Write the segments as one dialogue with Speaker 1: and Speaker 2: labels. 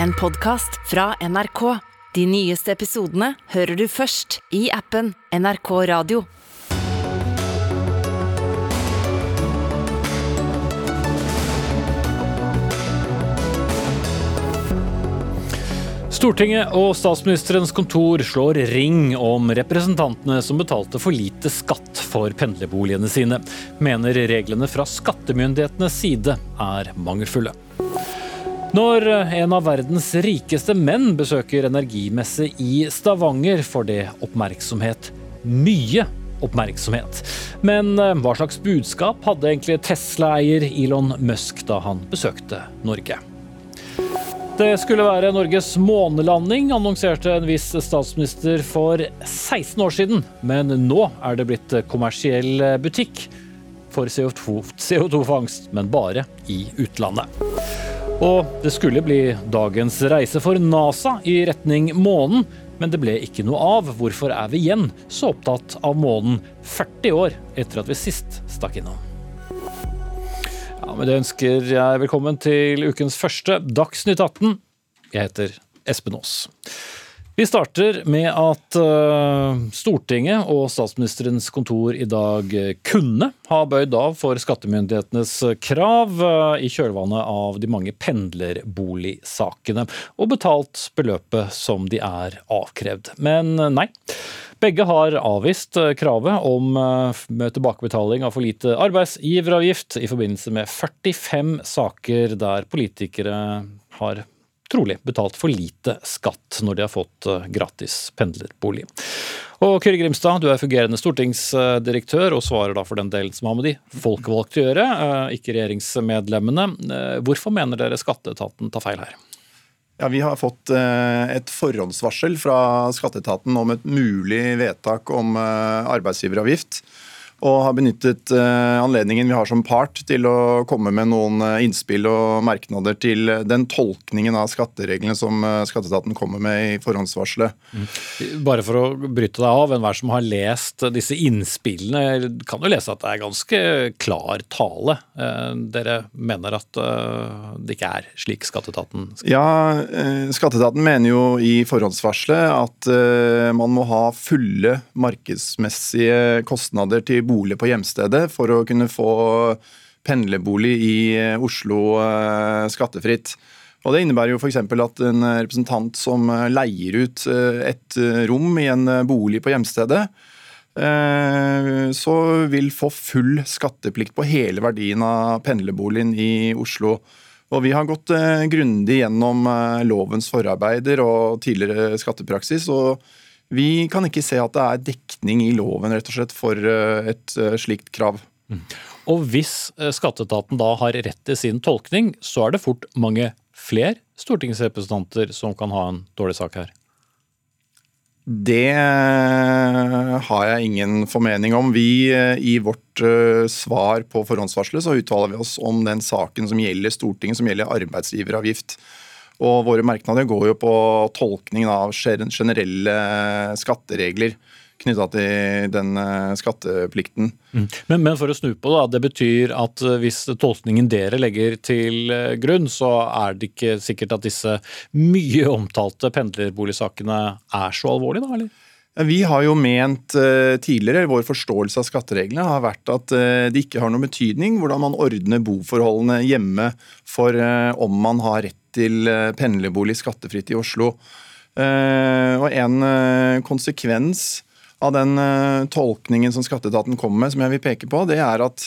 Speaker 1: en podkast fra NRK. De nyeste episodene hører du først i appen NRK Radio.
Speaker 2: Stortinget og statsministerens kontor slår ring om representantene som betalte for lite skatt for pendlerboligene sine, mener reglene fra skattemyndighetenes side er mangelfulle. Når en av verdens rikeste menn besøker energimesse i Stavanger, får det oppmerksomhet. Mye oppmerksomhet. Men eh, hva slags budskap hadde egentlig Tesla-eier Elon Musk da han besøkte Norge? Det skulle være Norges månelanding, annonserte en viss statsminister for 16 år siden. Men nå er det blitt kommersiell butikk for CO2-fangst, men bare i utlandet. Og det skulle bli dagens reise for NASA i retning månen, men det ble ikke noe av. Hvorfor er vi igjen så opptatt av månen 40 år etter at vi sist stakk innom? Ja, Med det ønsker jeg velkommen til ukens første Dagsnytt 18. Jeg heter Espen Aas. Vi starter med at uh, Stortinget og statsministerens kontor i dag kunne ha bøyd av for skattemyndighetenes krav uh, i kjølvannet av de mange pendlerboligsakene, og betalt beløpet som de er avkrevd. Men nei. Begge har avvist kravet om tilbakebetaling av for lite arbeidsgiveravgift i forbindelse med 45 saker der politikere har trolig betalt for lite skatt når de har fått gratis pendlerbolig. Og Kyrre Grimstad, du er fungerende stortingsdirektør og svarer da for den delen som har med de folkevalgte å gjøre, ikke regjeringsmedlemmene. Hvorfor mener dere skatteetaten tar feil her?
Speaker 3: Ja, Vi har fått et forhåndsvarsel fra skatteetaten om et mulig vedtak om arbeidsgiveravgift og har benyttet anledningen vi har som part til å komme med noen innspill og merknader til den tolkningen av skattereglene som skatteetaten kommer med i forhåndsvarselet.
Speaker 2: Mm. Bare for å bryte deg av, enhver som har lest disse innspillene, kan jo lese at det er ganske klar tale. Dere mener at det ikke er slik skatteetaten
Speaker 3: skal Ja, skatteetaten mener jo i forhåndsvarselet at man må ha fulle markedsmessige kostnader til bolig på hjemstedet for å kunne få pendlerbolig i Oslo skattefritt. Og Det innebærer jo f.eks. at en representant som leier ut et rom i en bolig på hjemstedet, så vil få full skatteplikt på hele verdien av pendlerboligen i Oslo. Og Vi har gått grundig gjennom lovens forarbeider og tidligere skattepraksis. og vi kan ikke se at det er dekning i loven rett og slett for et slikt krav.
Speaker 2: Og hvis skatteetaten da har rett i sin tolkning, så er det fort mange flere stortingsrepresentanter som kan ha en dårlig sak her?
Speaker 3: Det har jeg ingen formening om. Vi I vårt svar på forhåndsvarselet så uttaler vi oss om den saken som gjelder Stortinget, som gjelder arbeidsgiveravgift. Og våre merknader går jo på tolkningen av generelle skatteregler knytta til den skatteplikten.
Speaker 2: Mm. Men, men, for å snu på det, det betyr at hvis tolkningen dere legger til grunn, så er det ikke sikkert at disse mye omtalte pendlerboligsakene er så alvorlige, da? eller?
Speaker 3: Vi har jo ment tidligere, vår forståelse av skattereglene har vært at det ikke har noen betydning hvordan man ordner boforholdene hjemme for om man har rett til pendlerbolig skattefritt i Oslo. Og En konsekvens av den tolkningen som skatteetaten kommer med, som jeg vil peke på, det er at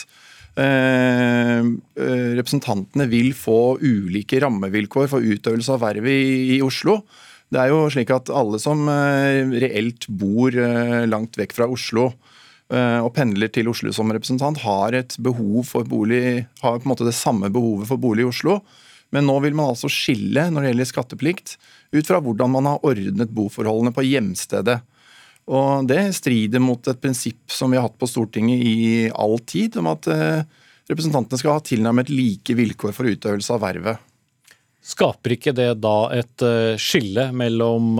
Speaker 3: representantene vil få ulike rammevilkår for utøvelse av vervet i Oslo. Det er jo slik at alle som reelt bor langt vekk fra Oslo og pendler til Oslo som representant, har et behov for bolig, har på en måte det samme behovet for bolig i Oslo. Men nå vil man altså skille når det gjelder skatteplikt, ut fra hvordan man har ordnet boforholdene på hjemstedet. Og Det strider mot et prinsipp som vi har hatt på Stortinget i all tid, om at representantene skal ha tilnærmet like vilkår for utøvelse av vervet.
Speaker 2: Skaper ikke det da et skille mellom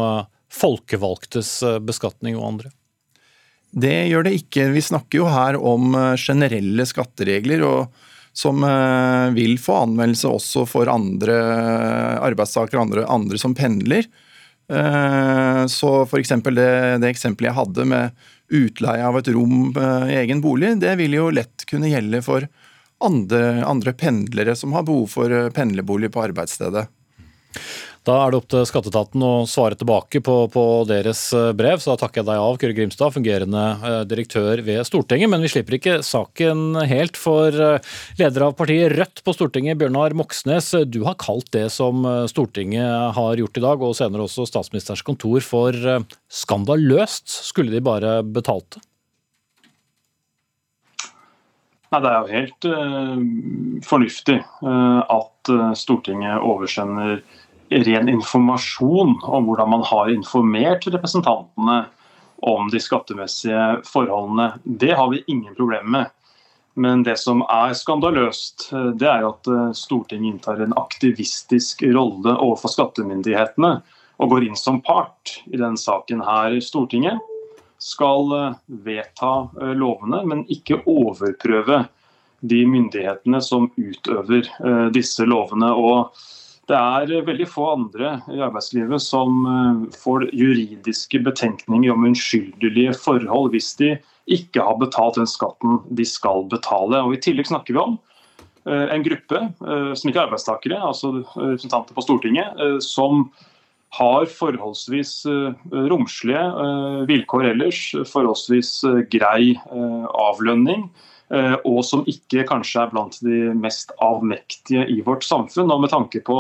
Speaker 2: folkevalgtes beskatning og andre?
Speaker 3: Det gjør det ikke. Vi snakker jo her om generelle skatteregler. og som vil få anvendelse også for andre arbeidstakere og andre, andre som pendler. Så f.eks. Det, det eksempelet jeg hadde med utleie av et rom i egen bolig, det vil jo lett kunne gjelde for andre, andre pendlere som har behov for pendlerbolig på arbeidsstedet.
Speaker 2: Da er det opp til skatteetaten å svare tilbake på, på, deres eh, brev, så da takker jeg deg av, Kyrre Grimstad, fungerende eh, direktør ved Stortinget. Men vi slipper ikke saken helt, for eh, leder av partiet Rødt på Stortinget, Bjørnar Moxnes, du har kalt det som Stortinget har gjort i dag, og senere også statsministerens kontor, for skandaløst. Skulle de bare betalt det?
Speaker 4: Nei, Det er jo helt uh, fornuftig uh, at Stortinget oversender ren informasjon om hvordan man har informert representantene om de skattemessige forholdene. Det har vi ingen problemer med. Men det som er skandaløst, det er at eh, Stortinget inntar en aktivistisk rolle overfor skattemyndighetene og går inn som part i denne saken her. Stortinget skal eh, vedta eh, lovene, men ikke overprøve de myndighetene som utøver disse lovene. Og det er veldig få andre i arbeidslivet som eh, får juridiske betenkninger om unnskyldelige forhold hvis de ikke har betalt den skatten de skal betale. Og I tillegg snakker vi om eh, en gruppe eh, som ikke er arbeidstakere, altså representanter på Stortinget, som har forholdsvis romslige vilkår ellers, forholdsvis grei avlønning Eh, og som ikke kanskje er blant de mest avmektige i vårt samfunn. Og med tanke på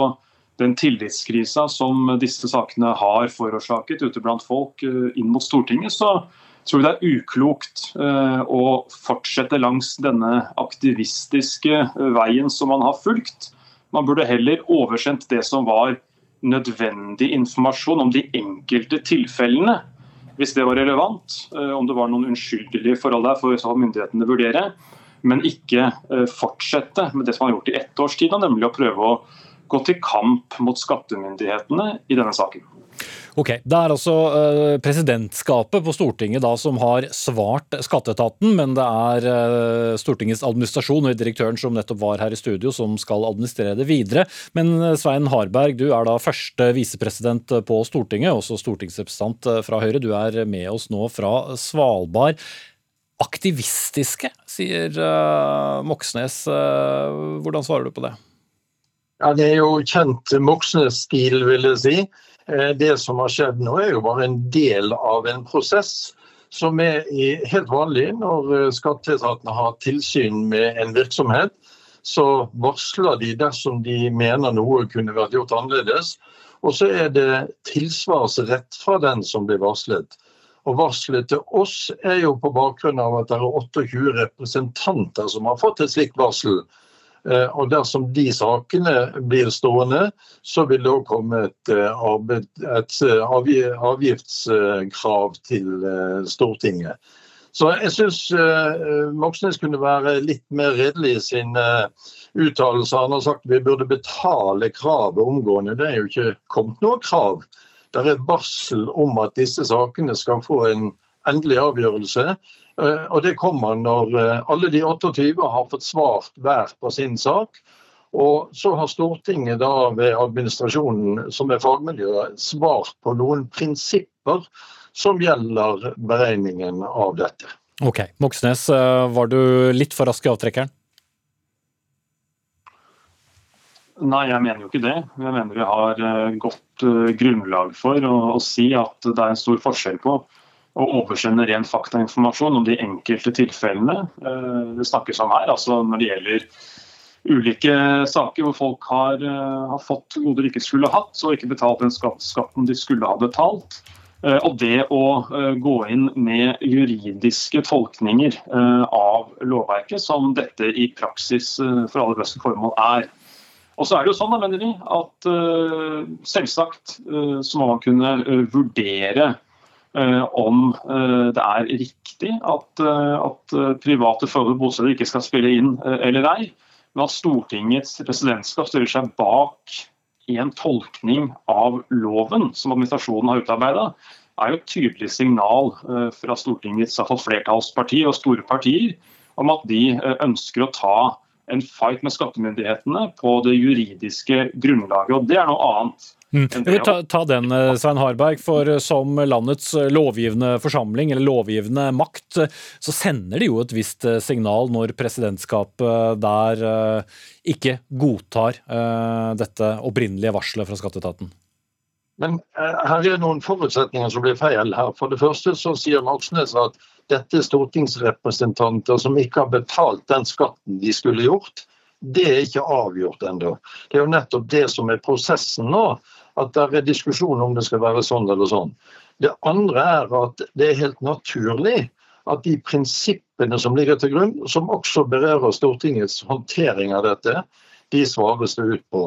Speaker 4: den tillitskrisa som disse sakene har forårsaket ute blant folk eh, inn mot Stortinget, så tror vi det er uklokt eh, å fortsette langs denne aktivistiske veien som man har fulgt. Man burde heller oversendt det som var nødvendig informasjon om de enkelte tilfellene hvis det var relevant. Eh, om det var noen unnskyldelige forhold der, for så myndighetene vurdere. Men ikke eh, fortsette med det som man har gjort i ett års tid, nemlig å prøve å gå til kamp mot skattemyndighetene i denne saken.
Speaker 2: Ok, Det er altså uh, presidentskapet på Stortinget da som har svart skatteetaten, men det er uh, Stortingets administrasjon og direktøren som nettopp var her i studio som skal administrere det videre. Men uh, Svein Harberg, du er da første visepresident på Stortinget, også stortingsrepresentant fra Høyre. Du er med oss nå fra Svalbard. Aktivistiske, sier Moxnes. Hvordan svarer du på det?
Speaker 5: Ja, Det er jo kjent Moxnes-stil, vil jeg si. Eh, det som har skjedd nå, er jo bare en del av en prosess som er helt vanlig når eh, skatteetaten har tilsyn med en virksomhet. Så varsler de dersom de mener noe kunne vært gjort annerledes. Og så er det tilsvarsrett fra den som blir varslet. Og Varselet til oss er jo på bakgrunn av at det er 28 representanter som har fått et slikt varsel. Eh, og Dersom de sakene blir stående, så vil det òg komme et, eh, et eh, avgiftskrav til Stortinget. Så jeg syns Moxnes kunne være litt mer redelig i sine uttalelser. Han har sagt vi burde betale kravet omgående. Det er jo ikke kommet noe krav. Det er et varsel om at disse sakene skal få en endelig avgjørelse. Eh, og det kommer når eh, alle de 28 har fått svart hver på sin sak. Og så har Stortinget da ved administrasjonen, som er fagmiljøet, svart på noen prinsipper som gjelder beregningen av dette.
Speaker 2: Ok, Moxnes, eh, var du litt for rask i avtrekkeren?
Speaker 4: Nei, jeg mener jo ikke det. Jeg mener vi har godt grunnlag for å, å si at det er en stor forskjell på å oversende ren faktainformasjon om de enkelte tilfellene eh, det snakkes om her. Altså når det gjelder ulike saker hvor folk har, eh, har fått goder de ikke skulle hatt, og ikke betalt den skatten de skulle ha betalt. Eh, og det å gå inn med juridiske tolkninger av lovverket, som dette i praksis for aller beste formål er. Og så er det jo sånn, da, mener vi, at selvsagt så må man kunne vurdere om eh, det er riktig at, eh, at private forhold bosteder ikke skal spille inn eller ei, men at Stortingets presidentskap stiller seg bak en tolkning av loven som administrasjonen har utarbeida, er jo et tydelig signal fra Stortingets flertallsparti og store partier om at de ønsker å ta en fight med skattemyndighetene på det juridiske grunnlaget. og Det er noe annet.
Speaker 2: Mm. Ta, ta, den, eh, Svein Harberg. for eh, Som landets eh, lovgivende forsamling, eller lovgivende makt, så sender det jo et visst signal når presidentskapet der ikke godtar dette opprinnelige varselet fra skatteetaten.
Speaker 5: Men her er noen forutsetninger som blir feil her. For det første så sier Moxnes at dette er stortingsrepresentanter som ikke har betalt den skatten de skulle gjort. Det er ikke avgjort ennå. Det er jo nettopp det som er prosessen nå. At det er diskusjon om det skal være sånn eller sånn. Det andre er at det er helt naturlig at de prinsippene som ligger til grunn, som også berører Stortingets håndtering av dette, de svares det ut på.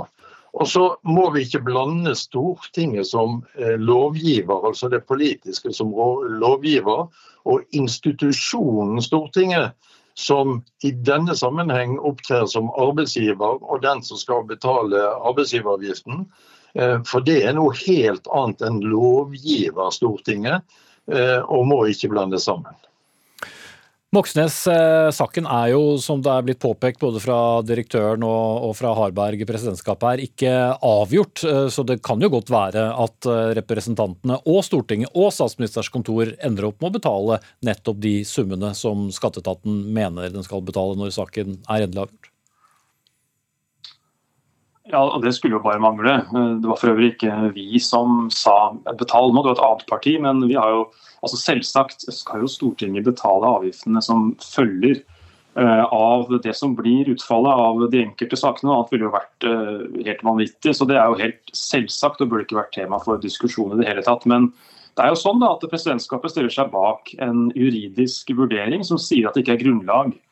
Speaker 5: Og så må vi ikke blande Stortinget som eh, lovgiver, altså det politiske som lovgiver, og institusjonen Stortinget, som i denne sammenheng opptrer som arbeidsgiver og den som skal betale arbeidsgiveravgiften. Eh, for det er noe helt annet enn lovgiver Stortinget, eh, og må ikke blandes sammen.
Speaker 2: Moxnes-saken er jo, som det er blitt påpekt både fra direktøren og fra Harberg i presidentskapet, her, ikke avgjort. Eh, så det kan jo godt være at eh, representantene og Stortinget og statsministerens kontor ender opp med å betale nettopp de summene som skatteetaten mener den skal betale når saken er endelig avgjort.
Speaker 4: Ja, og Det skulle jo bare mangle. Eh, det var for øvrig ikke vi som sa betal nå, det var et annet parti. Men vi har jo altså selvsagt skal jo Stortinget betale avgiftene som følger uh, av det som blir utfallet av de enkelte sakene. Annet ville jo vært uh, helt vanvittig. Så det er jo helt selvsagt og burde ikke vært tema for diskusjon i det hele tatt. Men det er jo sånn da at presidentskapet stiller seg bak en juridisk vurdering som sier at det ikke er grunnlag Eh,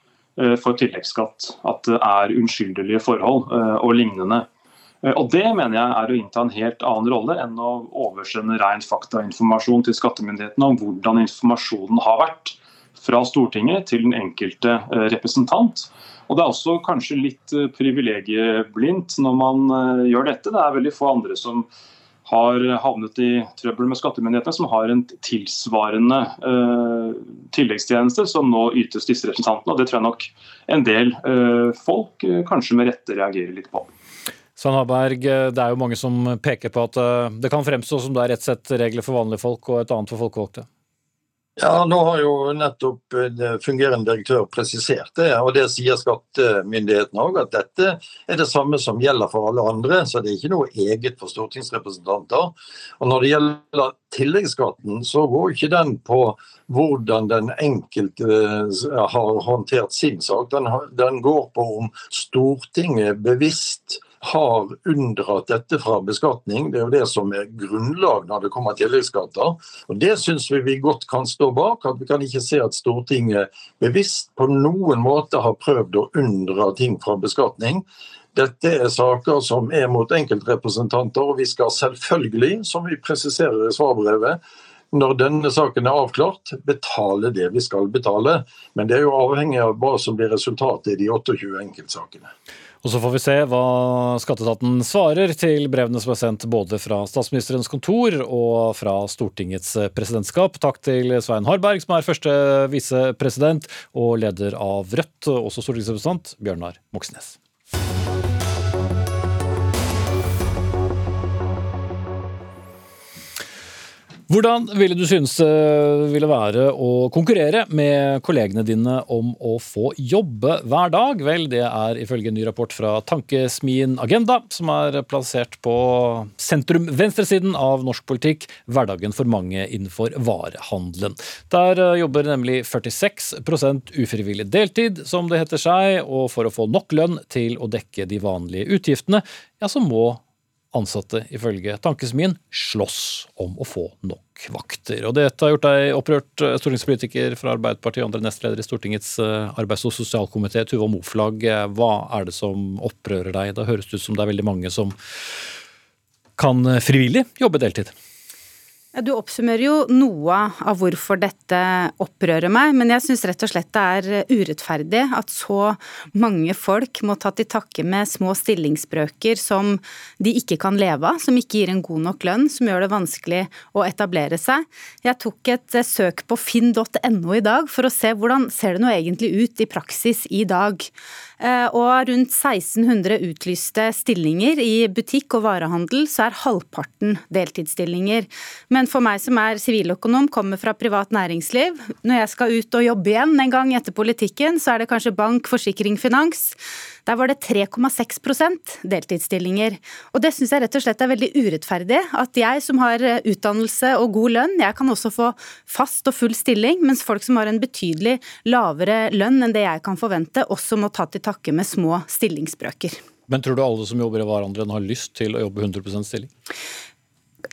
Speaker 4: for tilleggsskatt. At det er unnskyldelige forhold eh, og lignende. Eh, og Det mener jeg er å innta en helt annen rolle enn å oversende ren faktainformasjon til skattemyndighetene om hvordan informasjonen har vært fra Stortinget til den enkelte representant. Og Det er også kanskje litt privilegieblindt når man gjør dette. Det er veldig få andre som har havnet i trøbbel med skattemyndighetene, som har en tilsvarende uh, tilleggstjeneste som nå ytes disse representantene. og Det tror jeg nok en del uh, folk uh, kanskje med rette reagerer litt på.
Speaker 2: Svein Harberg, det er jo mange som peker på at det kan fremstå som det er ett sett regler for vanlige folk og et annet for folkevalgte?
Speaker 5: Ja, Nå har jo nettopp fungerende direktør presisert det, og det sier skattemyndighetene òg. At dette er det samme som gjelder for alle andre, så det er ikke noe eget for stortingsrepresentanter. Og Når det gjelder tilleggsskatten, så går ikke den på hvordan den enkelte eh, har håndtert sin sak. Den går på om Stortinget bevisst har unndratt dette fra beskatning. Det er jo det som er grunnlag når det kommer til tilleggsskatter. Og Det syns vi vi godt kan stå bak. at Vi kan ikke se at Stortinget bevisst på noen måte har prøvd å unndra ting fra beskatning. Dette er saker som er mot enkeltrepresentanter, og vi skal selvfølgelig, som vi presiserer i svarbrevet, når denne saken er avklart, betale det vi skal betale. Men det er jo avhengig av hva som blir resultatet i de 28 enkeltsakene.
Speaker 2: Og Så får vi se hva skatteetaten svarer til brevene som er sendt både fra statsministerens kontor og fra Stortingets presidentskap. Takk til Svein Harberg, som er første visepresident og leder av Rødt, også stortingsrepresentant Bjørnar Moxnes. Hvordan ville du synes det ville være å konkurrere med kollegene dine om å få jobbe hver dag? Vel, det er ifølge en ny rapport fra tankesmien Agenda, som er plassert på sentrum-venstresiden av norsk politikk, hverdagen for mange innenfor varehandelen. Der eh, jobber nemlig 46% ufrivillig deltid, som det heter seg, og for å få nok lønn til å dekke de vanlige utgiftene, ja, så må ansatte ifølge tankesmien slåss om å få nok vakter. Og Dette har gjort deg opprørt, eh, stortingspolitiker fra Arbeiderpartiet og andre nestleder i Stortingets eh, arbeids- og sosialkomité, Tuva Moflag. Hva er det som opprører deg? Da høres det ut som det er veldig mange som kan eh, frivillig jobbe deltid?
Speaker 6: Du oppsummerer jo noe av hvorfor dette opprører meg, men jeg syns rett og slett det er urettferdig at så mange folk må ta til takke med små stillingsbrøker som de ikke kan leve av, som ikke gir en god nok lønn, som gjør det vanskelig å etablere seg. Jeg tok et søk på finn.no i dag for å se hvordan ser det nå egentlig ut i praksis i dag. Eh, og rundt 1600 utlyste stillinger i butikk og varehandel, så er halvparten deltidsstillinger. Men for meg som er siviløkonom, kommer fra privat næringsliv, når jeg skal ut og jobbe igjen en gang etter politikken, så er det kanskje bank, forsikring, finans. Der var det 3,6% deltidsstillinger. Og det syns jeg rett og slett er veldig urettferdig. At jeg som har utdannelse og god lønn, jeg kan også få fast og full stilling, mens folk som har en betydelig lavere lønn enn det jeg kan forvente, også må ta til takke med små stillingsbrøker.
Speaker 2: Men tror du alle som jobber i hverandre har lyst til å jobbe 100% stilling?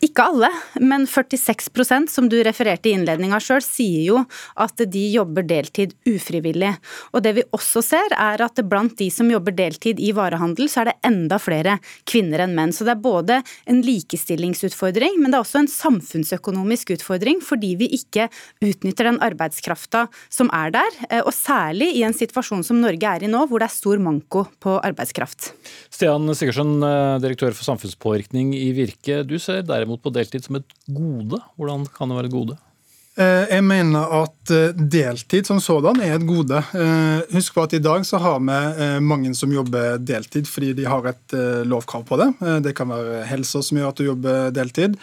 Speaker 6: Ikke alle, men 46% som du refererte i innledninga sjøl, sier jo at de jobber deltid ufrivillig. Og det vi også ser, er at blant de som jobber deltid i varehandel, så er det enda flere kvinner enn menn. Så det er både en likestillingsutfordring, men det er også en samfunnsøkonomisk utfordring, fordi vi ikke utnytter den arbeidskrafta som er der. Eh, og særlig i en situasjon som Norge er i nå, hvor det er stor manko på arbeidskraft.
Speaker 2: Stian Sigurdsson, eh, direktør for samfunnspåvirkning i Virke. Du ser der derimot på deltid som et gode. Hvordan kan det være et gode?
Speaker 7: Eh, jeg mener at eh, deltid som sådan er et gode. Eh, husk på at i dag så har vi mange som jobber deltid fordi de har et lovkrav på det. Det kan være helsa som gjør at du jobber deltid.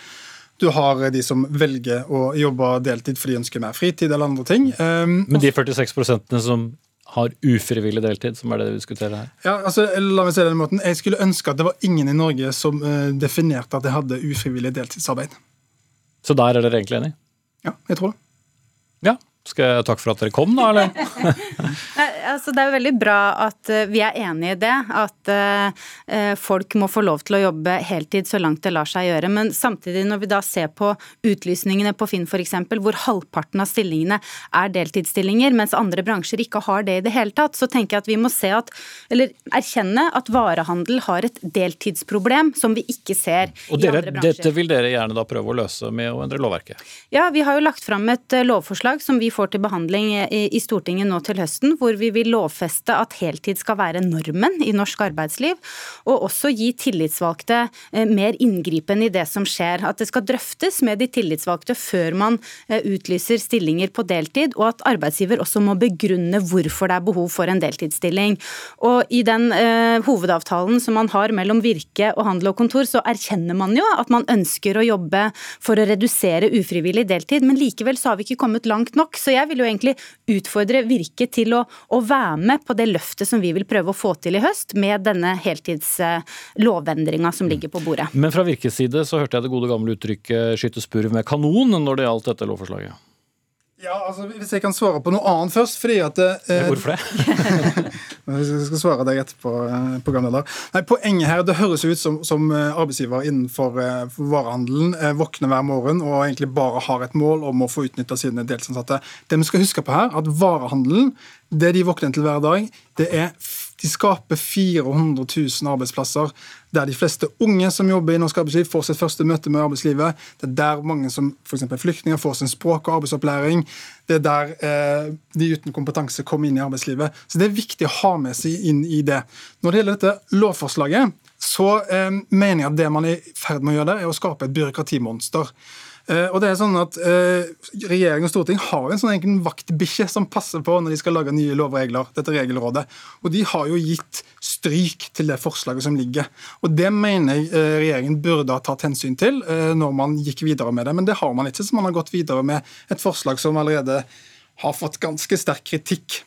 Speaker 7: Du har de som velger å jobbe deltid fordi de ønsker mer fritid eller andre ting.
Speaker 2: Men de 46% som har ufrivillig deltid, som er det vi diskuterer her?
Speaker 7: Ja, altså, la meg si det den måten. Jeg skulle ønske at det var ingen i Norge som uh, definerte at jeg hadde ufrivillig deltidsarbeid.
Speaker 2: Så der er dere egentlig enig?
Speaker 7: Ja, jeg tror det.
Speaker 2: Ja, skal jeg takke for at dere kom, da, eller?
Speaker 6: altså, det er jo veldig bra at uh, vi er enig i det. At uh, folk må få lov til å jobbe heltid så langt det lar seg gjøre. Men samtidig, når vi da ser på utlysningene på Finn f.eks., hvor halvparten av stillingene er deltidsstillinger, mens andre bransjer ikke har det i det hele tatt, så tenker jeg at vi må se at, eller erkjenne at varehandel har et deltidsproblem som vi ikke ser
Speaker 2: Og dere, i andre bransjer. Dette vil dere gjerne da prøve å løse med å endre lovverket?
Speaker 6: Ja, vi har jo lagt fram et lovforslag som vi får til behandling i Stortinget nå til høsten, hvor vi vil lovfeste at heltid skal være normen i norsk arbeidsliv, og også gi tillitsvalgte eh, mer inngripen i det som skjer. At det skal drøftes med de tillitsvalgte før man eh, utlyser stillinger på deltid, og at arbeidsgiver også må begrunne hvorfor det er behov for en deltidsstilling. Og i den eh, hovedavtalen som man har mellom Virke og Handel og Kontor, så erkjenner man jo at man ønsker å jobbe for å redusere ufrivillig deltid, men likevel så har vi ikke kommet langt nok. Så jeg vil jo egentlig utfordre Virke til å, å være med på det løftet som vi vil prøve å få til i høst, med denne heltidslovendringa som ligger på bordet.
Speaker 2: Men fra Virkes side så hørte jeg det gode gamle uttrykket 'skyte spurv med kanon' når det gjaldt dette lovforslaget.
Speaker 7: Ja, altså Hvis jeg kan svare på noe annet først fordi at...
Speaker 2: Eh, Hvorfor det?
Speaker 7: jeg skal svare deg etterpå, eh, programleder. Nei, Poenget her, det høres ut som, som eh, arbeidsgiver innenfor eh, varehandelen eh, våkner hver morgen og egentlig bare har et mål om å få utnytta sine deltidsansatte. Det vi skal huske på her, at varehandelen, det de våkner til hver dag, det er de skaper 400 000 arbeidsplasser, der de fleste unge som jobber i norsk arbeidsliv, får sitt første møte med arbeidslivet. Det er der mange som f.eks. flyktninger får sin språk- og arbeidsopplæring. Det er der eh, de uten kompetanse kommer inn i arbeidslivet. Så det er viktig å ha med seg inn i det. Når det gjelder dette lovforslaget, så eh, mener jeg at det man er i ferd med å gjøre der, er å skape et byråkratimonster. Eh, og det er sånn at eh, Regjering og storting har en sånn egen vaktbikkje som passer på når de skal lage nye lovregler, dette regelrådet. Og de har jo gitt stryk til det forslaget som ligger. Og Det mener jeg eh, regjeringen burde ha tatt hensyn til når man gikk videre med det, men det har man ikke. Så man har gått videre med et forslag som allerede har fått ganske sterk kritikk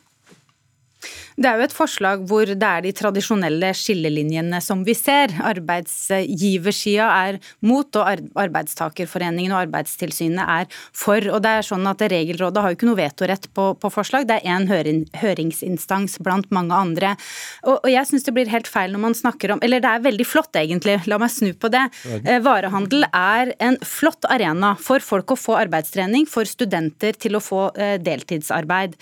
Speaker 6: det er jo et forslag hvor det er de tradisjonelle skillelinjene som vi ser. Arbeidsgiversida er mot, og arbeidstakerforeningen og Arbeidstilsynet er for. Og det er sånn at Regelrådet har jo ikke noe vetorett på, på forslag, det er én høring, høringsinstans blant mange andre. Og, og jeg syns det blir helt feil når man snakker om Eller det er veldig flott, egentlig, la meg snu på det. Eh, varehandel er en flott arena for folk å få arbeidstrening, for studenter til å få eh, deltidsarbeid.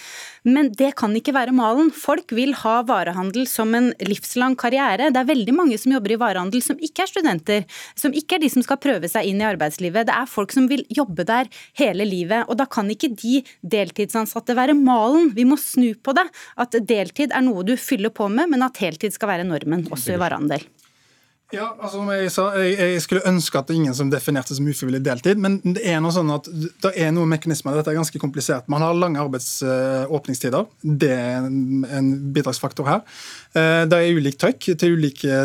Speaker 6: Men det kan ikke være malen. Folk folk vil ha varehandel som en livslang karriere. Det er veldig mange som jobber i varehandel som ikke er studenter, som ikke er de som skal prøve seg inn i arbeidslivet. Det er folk som vil jobbe der hele livet. Og da kan ikke de deltidsansatte være malen. Vi må snu på det. At deltid er noe du fyller på med, men at heltid skal være normen også i varehandel.
Speaker 7: Ja, altså som jeg sa, jeg, jeg, skulle ønske at det ingen som definerte som ufrivillig deltid, men det er noe sånn at det er noen mekanismer. Dette er ganske komplisert. Man har lange arbeidsåpningstider. Det er en bidragsfaktor her. Eh, det er ulikt trøkk til ulike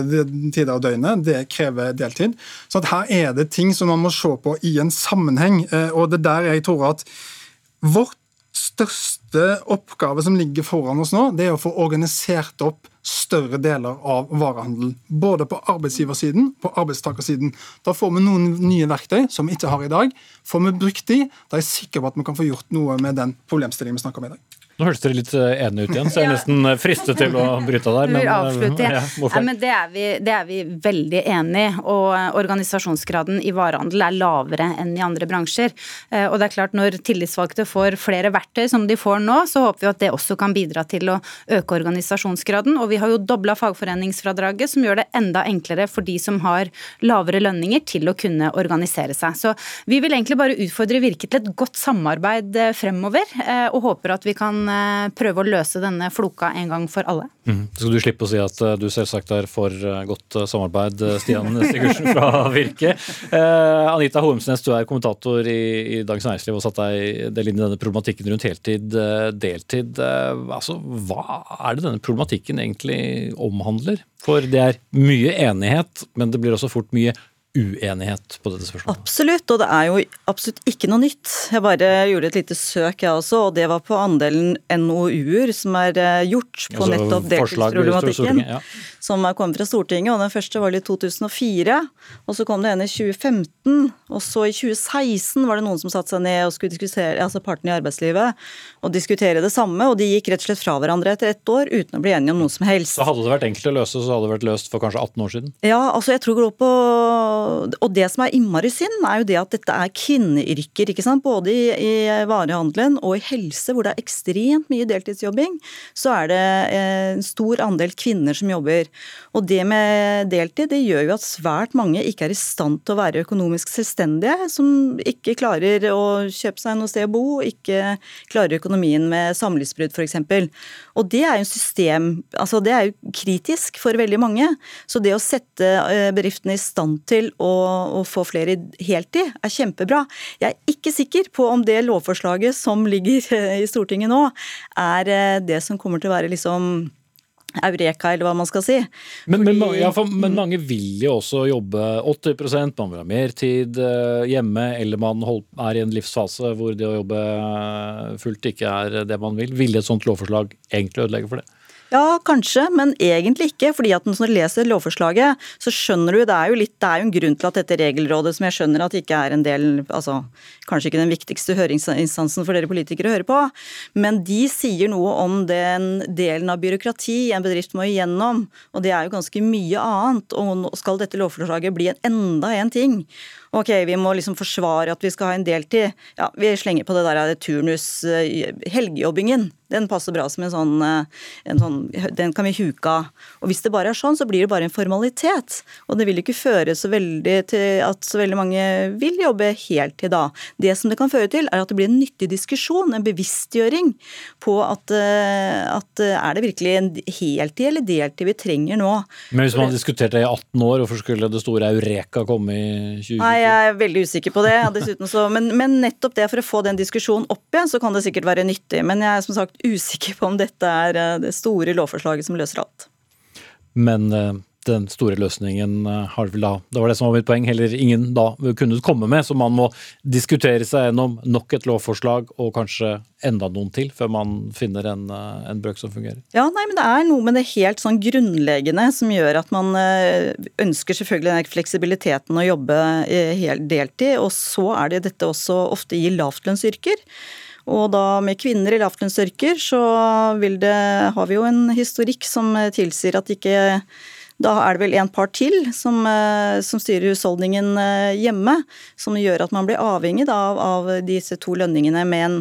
Speaker 7: tider av døgnet. Det krever deltid. Så her er det ting som man må se på i en sammenheng. Eh, og det der jeg tror at vårt største oppgave som ligger foran oss nå, det er å få organisert opp større deler av varehandelen. Både på arbeidsgiversiden på arbeidstakersiden. Da får vi noen nye verktøy som vi ikke har i dag. Får vi brukt de, da er jeg sikker på at vi kan få gjort noe med den problemstillingen vi snakker om i dag.
Speaker 2: Nå høres dere litt eh, enige ut igjen, så jeg er nesten eh, fristet til å bryte av der.
Speaker 6: Men, avslutte, ja. Ja, men det, er vi, det er vi veldig enig i. Og eh, organisasjonsgraden i varehandel er lavere enn i andre bransjer. Og det er klart når tillitsvalgte får flere verktøy som de får nå, så håper vi at det også kan bidra til å øke organisasjonsgraden. Og vi har jo dobla fagforeningsfradraget, som gjør det enda enklere for de som har lavere lønninger, til å kunne organisere seg. Så vi vil egentlig bare utfordre Virke til et godt samarbeid fremover, og håper at vi kan Eh, prøve å løse denne floka en gang for alle.
Speaker 2: Mm. Skal du slippe å si at eh, du selvsagt er for eh, godt samarbeid, Stian Sigurdsen fra Virke. Eh, Anita Hoemsnes, du er kommentator i, i Dagens Næringsliv og satt deg del inn i denne problematikken rundt heltid, deltid. Eh, altså, hva er det denne problematikken egentlig omhandler? For det er mye enighet, men det blir også fort mye uenighet på dette spørsmålet?
Speaker 8: Absolutt, og det er jo absolutt ikke noe nytt. Jeg bare gjorde et lite søk jeg også, og det var på andelen NOU-er som er eh, gjort på altså, nettopp deltidsproblematikken. Ja. Som er kommet fra Stortinget, og den første var i 2004. Og så kom det en i 2015, og så i 2016 var det noen som satte seg ned og skulle diskutere, altså partene i arbeidslivet, og diskutere det samme, og de gikk rett og slett fra hverandre etter ett år uten å bli enige om noe som helst.
Speaker 2: Så hadde det vært enkelt å løse, så hadde det vært løst for kanskje 18 år siden?
Speaker 8: Ja, altså jeg tror det går på og det som er innmari synd, er jo det at dette er kvinneyrker. ikke sant? Både i, i, varehandelen og i helse, hvor det er ekstremt mye deltidsjobbing, så er det eh, en stor andel kvinner som jobber. Og det med deltid det gjør jo at svært mange ikke er i stand til å være økonomisk selvstendige, som ikke klarer å kjøpe seg noe sted å bo, ikke klarer økonomien med samlivsbrudd f.eks. Og det er jo system, altså det er jo kritisk for veldig mange. Så det å sette eh, bedriftene i stand til å, å få flere i heltid, er kjempebra. Jeg er ikke sikker på om det lovforslaget som ligger i Stortinget nå, er eh, det som kommer til å være liksom Eureka, eller hva man skal si.
Speaker 2: Men, Fordi, men, ja, for, men, mange vil jo også jobbe 80 man vil ha mer tid eh, hjemme, eller man er i en livsfase hvor det å jobbe eh, fullt ikke er det man vil. Vil et sånt lovforslag egentlig ødelegge for det?
Speaker 8: Ja, kanskje, men egentlig ikke. fordi at når du leser lovforslaget, så skjønner du Det er jo litt, det er jo en grunn til at dette regelrådet, som jeg skjønner at ikke er en del altså Kanskje ikke den viktigste høringsinstansen for dere politikere å høre på, men de sier noe om den delen av byråkrati en bedrift må igjennom, og det er jo ganske mye annet. Og skal dette lovforslaget bli en enda en ting, ok, vi må liksom forsvare at vi skal ha en deltid. Ja, vi slenger på det der turnus, eh, helgejobbingen. Den passer bra som en sånn, eh, en sånn, Den kan vi huke av. Og hvis det bare er sånn, så blir det bare en formalitet. Og det vil ikke føre så veldig til at så veldig mange vil jobbe heltid da. Det som det kan føre til, er at det blir en nyttig diskusjon, en bevisstgjøring på at, eh, at er det virkelig en heltid eller deltid vi trenger nå.
Speaker 2: Men hvis man har diskutert det i 18 år, hvorfor skulle det store Eureka komme i 2020?
Speaker 8: Nei, jeg er veldig usikker på det. Så, men, men, nettopp det for å få den diskusjonen opp igjen, så kan det sikkert være nyttig. Men jeg er som sagt usikker på om dette er eh, det store lovforslaget som løser alt.
Speaker 2: Men eh, den store løsningen eh, har vel da Det var det som var mitt poeng, heller ingen da kunne komme med. Så man må diskutere seg gjennom nok et lovforslag og kanskje enda noen til, før man finner en, en brøk som fungerer.
Speaker 8: Ja, nei, men det er noe med det helt sånn grunnleggende som gjør at man ønsker selvfølgelig den fleksibiliteten å jobbe helt deltid, og så er det dette også ofte i lavtlønnsyrker. Og da med kvinner i lavtlønnsyrker så det, har vi jo en historikk som tilsier at ikke da er det vel en par til som, eh, som styrer husholdningen eh, hjemme, som gjør at man blir avhengig av, av disse to lønningene med en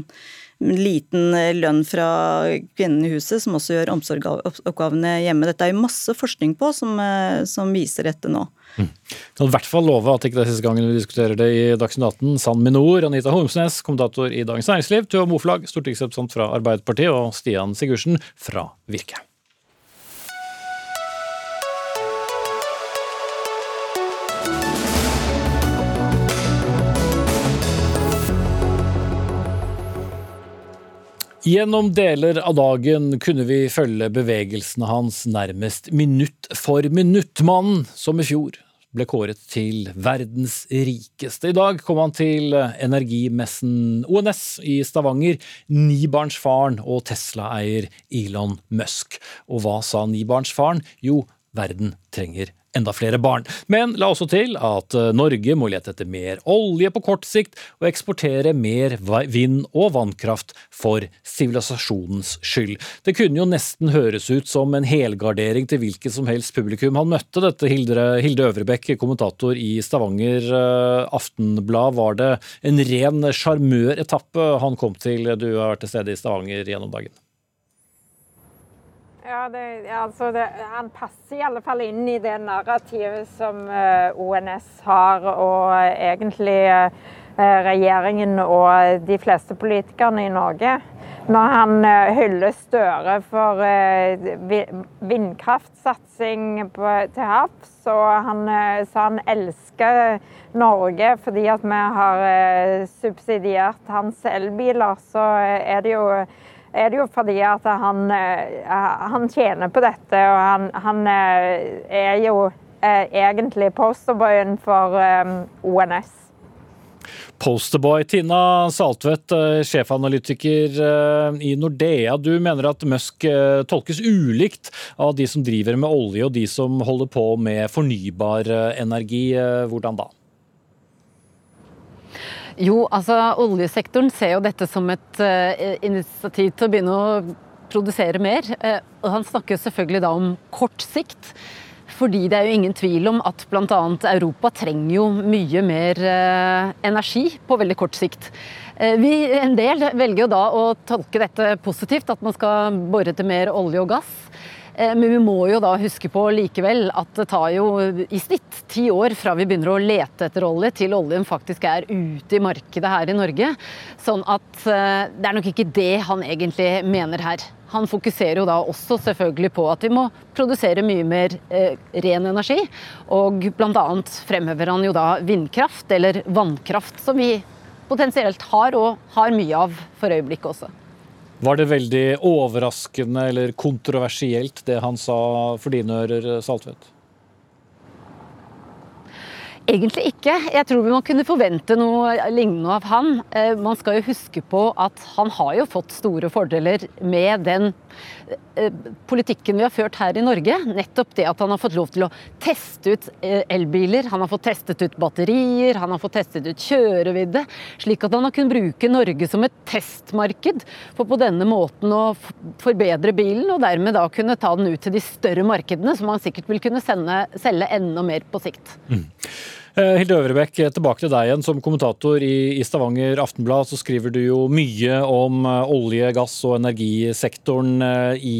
Speaker 8: liten lønn fra kvinnen i huset, som også gjør omsorgsoppgavene hjemme. Dette er jo masse forskning på som, som viser dette nå.
Speaker 2: Mm. Kan i hvert fall love at ikke det er siste gangen vi diskuterer det i Dagsnytt 18. San Minor, Anita Holmsnes, kommentator i Dagens Næringsliv, Tuva Moflag, stortingsrepresentant fra Arbeiderpartiet, og Stian Sigurdsen fra Virke. Gjennom deler av dagen kunne vi følge bevegelsene hans nærmest minutt for minutt. Mannen som i fjor ble kåret til verdens rikeste. I dag kom han til energimessen ONS i Stavanger. Nibarnsfaren og Tesla-eier Elon Musk. Og hva sa nibarnsfaren? Jo, verden trenger enda flere barn. Men la også til at eh, Norge må lete etter mer olje på kort sikt og eksportere mer vind- og vannkraft for sivilisasjonens skyld. Det kunne jo nesten høres ut som en helgardering til hvilket som helst publikum han møtte, dette Hilde, Hilde Øvrebekk, kommentator i Stavanger eh, Aftenblad. Var det en ren sjarmøretappe han kom til? Du har vært til stede i Stavanger gjennom dagen.
Speaker 9: Ja, det, altså det, Han passer i alle fall inn i det narrativet som eh, ONS har, og egentlig uh, regjeringen og de fleste politikerne i Norge. Når han hyller Støre for vindkraftsatsing til havs, og han sa han elsker Norge fordi at vi har subsidiert hans elbiler, så er det jo er det jo fordi at han, eh, han tjener på dette, og han, han eh, er jo eh, egentlig posterboyen for ONS.
Speaker 2: Posterboy Tina Saltvedt, sjefanalytiker i Nordea. Du mener at Musk tolkes ulikt av de som driver med olje og de som holder på med fornybar energi. Hvordan da?
Speaker 10: Jo, altså oljesektoren ser jo dette som et uh, initiativ til å begynne å produsere mer. Uh, og han snakker selvfølgelig da om kort sikt. Fordi det er jo ingen tvil om at bl.a. Europa trenger jo mye mer uh, energi på veldig kort sikt. Vi, en del velger jo da å tolke dette positivt, at man skal bore etter mer olje og gass. Eh, men vi må jo da huske på likevel at det tar jo i snitt ti år fra vi begynner å lete etter olje, til oljen faktisk er ute i markedet her i Norge. Sånn at eh, det er nok ikke det han egentlig mener her. Han fokuserer jo da også selvfølgelig på at vi må produsere mye mer eh, ren energi. Og bl.a. fremhever han jo da vindkraft, eller vannkraft, som vi potensielt har og har mye av for øyeblikket også.
Speaker 2: Var det veldig overraskende eller kontroversielt det han sa for dine ører, Saltvedt?
Speaker 10: Egentlig ikke. Jeg tror må kunne forvente noe lignende av han. Eh, man skal jo huske på at han har jo fått store fordeler med den politikken vi har ført her i Norge. Nettopp det at han har fått lov til å teste ut eh, elbiler, han har fått testet ut batterier, han har fått testet ut kjørevidde. Slik at han har kunnet bruke Norge som et testmarked for på denne måten å forbedre bilen, og dermed da kunne ta den ut til de større markedene, som han sikkert vil kunne sende, selge enda mer på sikt. Mm.
Speaker 2: Eh, Hilde Øvrebekk, tilbake til deg igjen. Som kommentator i Stavanger Aftenblad så skriver du jo mye om eh, olje-, gass- og energisektoren eh, i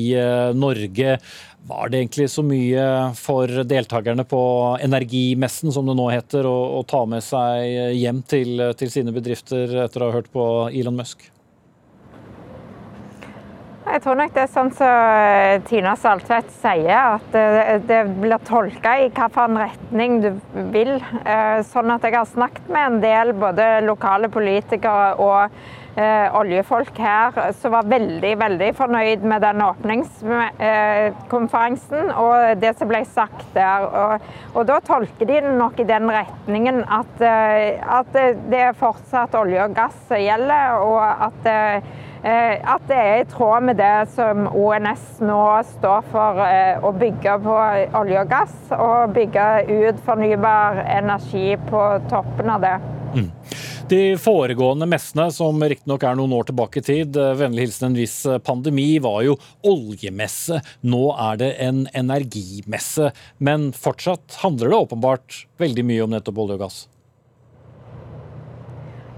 Speaker 2: Norge. Var det egentlig så mye for deltakerne på Energimessen, som det nå heter, å, å ta med seg hjem til, til sine bedrifter etter å ha hørt på Elon Musk?
Speaker 9: Jeg tror nok det er sånn som eh, Tina Saltvedt sier, at det, det blir tolka i hvilken retning du vil. Eh, sånn at jeg har snakket med en del både lokale politikere og eh, oljefolk her som var veldig veldig fornøyd med den åpningskonferansen eh, og det som ble sagt der. Og, og da tolker de nok i den retningen at, eh, at det er fortsatt olje og gass som gjelder, og at Eh, at det er i tråd med det som ONS nå står for, eh, å bygge på olje og gass, og bygge ut fornybar energi på toppen av det. Mm.
Speaker 2: De foregående messene, som riktignok er noen år tilbake i tid, eh, vennlig hilsen en viss pandemi, var jo oljemesse. Nå er det en energimesse. Men fortsatt handler det åpenbart veldig mye om nettopp olje og gass?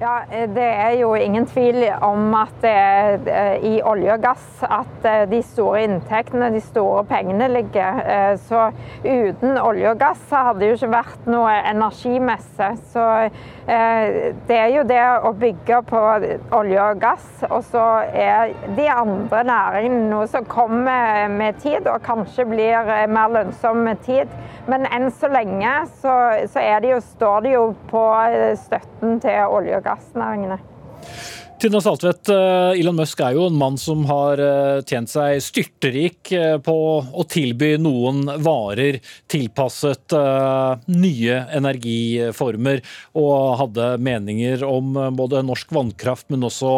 Speaker 9: Ja, Det er jo ingen tvil om at det er eh, i olje og gass at eh, de store inntektene, de store pengene ligger. Eh, så uten olje og gass hadde det jo ikke vært noe energimesse. Så det er jo det å bygge på olje og gass. Og så er de andre næringene noe som kommer med tid, og kanskje blir mer lønnsom med tid. Men enn så lenge så, så det jo, står det jo på støtten til olje og gass gassnæringene.
Speaker 2: Tina Saltvedt, eh, Elon Musk er jo en mann som har eh, tjent seg styrterik eh, på å tilby noen varer tilpasset nye energiformer, og hadde meninger om både norsk vannkraft, men også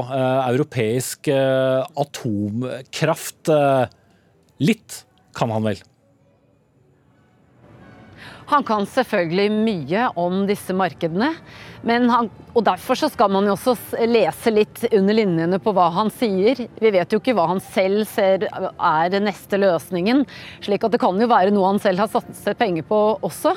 Speaker 2: europeisk atomkraft. Litt kan han vel?
Speaker 10: Han kan selvfølgelig mye om disse markedene. Han, og Derfor så skal man jo også lese litt under linjene på hva han sier. Vi vet jo ikke hva han selv ser er neste løsningen. slik at det kan jo være noe han selv har satset penger på også.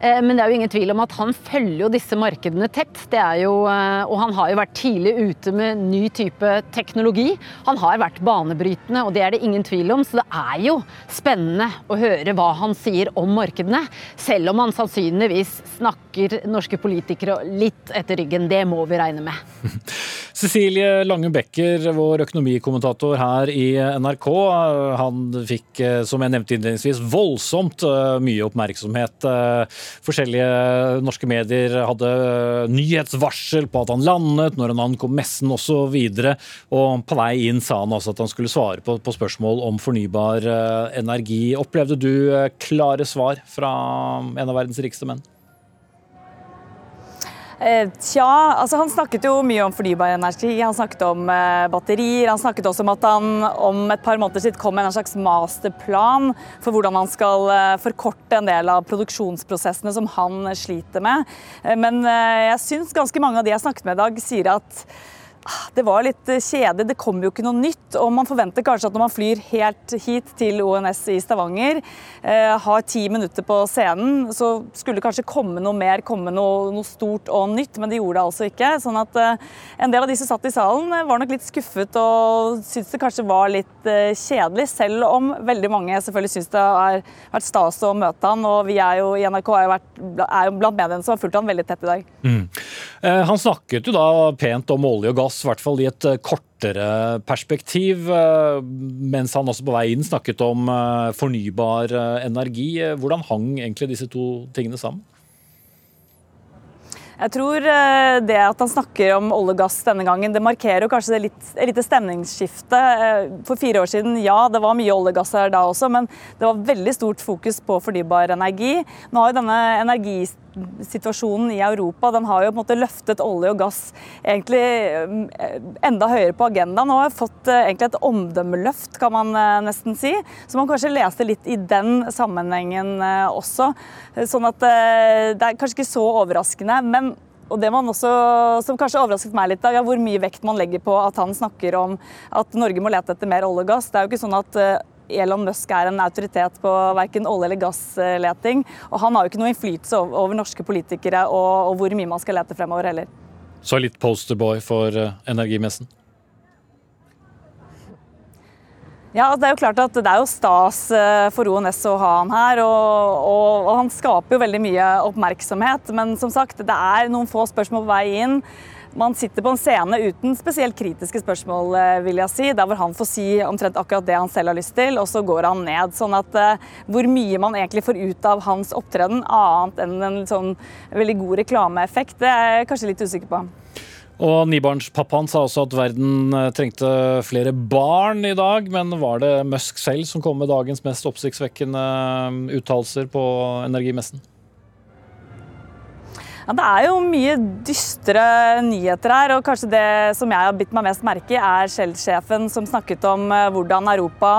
Speaker 10: Eh, men det er jo ingen tvil om at han følger jo disse markedene tett. Jo, eh, og han har jo vært tidlig ute med ny type teknologi. Han har vært banebrytende, og det er det ingen tvil om. Så det er jo spennende å høre hva han sier om markedene. Selv om han sannsynligvis snakker norske politikere litt etter ryggen. Det må vi regne med.
Speaker 2: Cecilie Lange Becker, vår økonomikommentator her i NRK. Han fikk, eh, som jeg nevnte innledningsvis, voldsomt mye oppmerksomhet Forskjellige norske medier hadde nyhetsvarsel på at han landet, når han ankom messen osv. Og, og på vei inn sa han også at han skulle svare på, på spørsmål om fornybar eh, energi. Opplevde du eh, klare svar fra en av verdens rikeste menn?
Speaker 11: Eh, tja, altså han snakket jo mye om fornybar energi. Han snakket om eh, batterier. Han snakket også om at han om et par måneder siden kom med en slags masterplan for hvordan han skal eh, forkorte en del av produksjonsprosessene som han sliter med. Men jeg syns ganske mange av de jeg snakket med i dag, sier at det var litt eh, kjedelig. Det kom jo ikke noe nytt. Og man forventer kanskje at når man flyr helt hit til ONS i Stavanger, eh, har ti minutter på scenen, så skulle det kanskje komme noe mer, komme noe, noe, stort og nytt, men det gjorde det altså ikke. Sånn at eh, en del av de som satt i salen, eh, var nok litt skuffet og syntes det kanskje var litt eh, kjedelig, selv om veldig mange selvfølgelig syns det har vært stas å møte han. Og vi er jo i NRK er jo, vært, er jo blant mediene som har fulgt han veldig tett i dag. Mm.
Speaker 2: Eh, han snakket jo da pent om olje og gass i hvert fall i et eh, kortere perspektiv, eh, mens han også på vei inn snakket om eh, fornybar energi. Hvordan hang egentlig disse to tingene sammen?
Speaker 11: Jeg tror det at han snakker om olje og gass denne gangen, det markerer kanskje det litt, lite stemningsskifte. For fire år siden, ja, det var mye olje og gass her da også, men det var veldig stort fokus på fornybar energi. Nå har jo denne energi situasjonen i Europa den har jo på en måte løftet olje og gass egentlig eh, enda høyere på agendaen og har fått eh, egentlig et omdømmeløft, kan man eh, nesten si. Så man kanskje leste litt i den sammenhengen også. Sånn at det er kanskje ikke så overraskende. men og det også, som kanskje overrasket meg litt, er hvor mye vekt man legger på at han snakker om at Norge må lete etter mer olje og gass. Det er jo ikke sånn at Elon Musk er en autoritet på verken olje- eller gassleting. Og han har jo ikke noe innflytelse over norske politikere og, og hvor mye man skal lete fremover heller.
Speaker 2: Så litt posterboy for eh, energimessen?
Speaker 11: Ja, Det er jo klart at det er jo stas eh, for ONS å ha han her. Og, og, og han skaper jo veldig mye oppmerksomhet. Men som sagt, det er noen få spørsmål på vei inn. Man sitter på en scene uten spesielt kritiske spørsmål, eh, vil jeg si. Der hvor han får si omtrent akkurat det han selv har lyst til, og så går han ned. Sånn at uh, hvor mye man egentlig får ut av hans opptreden, annet enn en sånn veldig god reklameeffekt, det er jeg kanskje litt usikker på.
Speaker 2: Og Nibarnspappaen sa også at verden eh, trengte flere barn i dag, men var det Musk selv som kom med dagens mest oppsiktsvekkende uttalelser på energimessen?
Speaker 11: Ja, det er jo mye dystre nyheter her, og kanskje det som jeg har bitt meg mest merke i, er Shell-sjefen som snakket om eh, hvordan Europa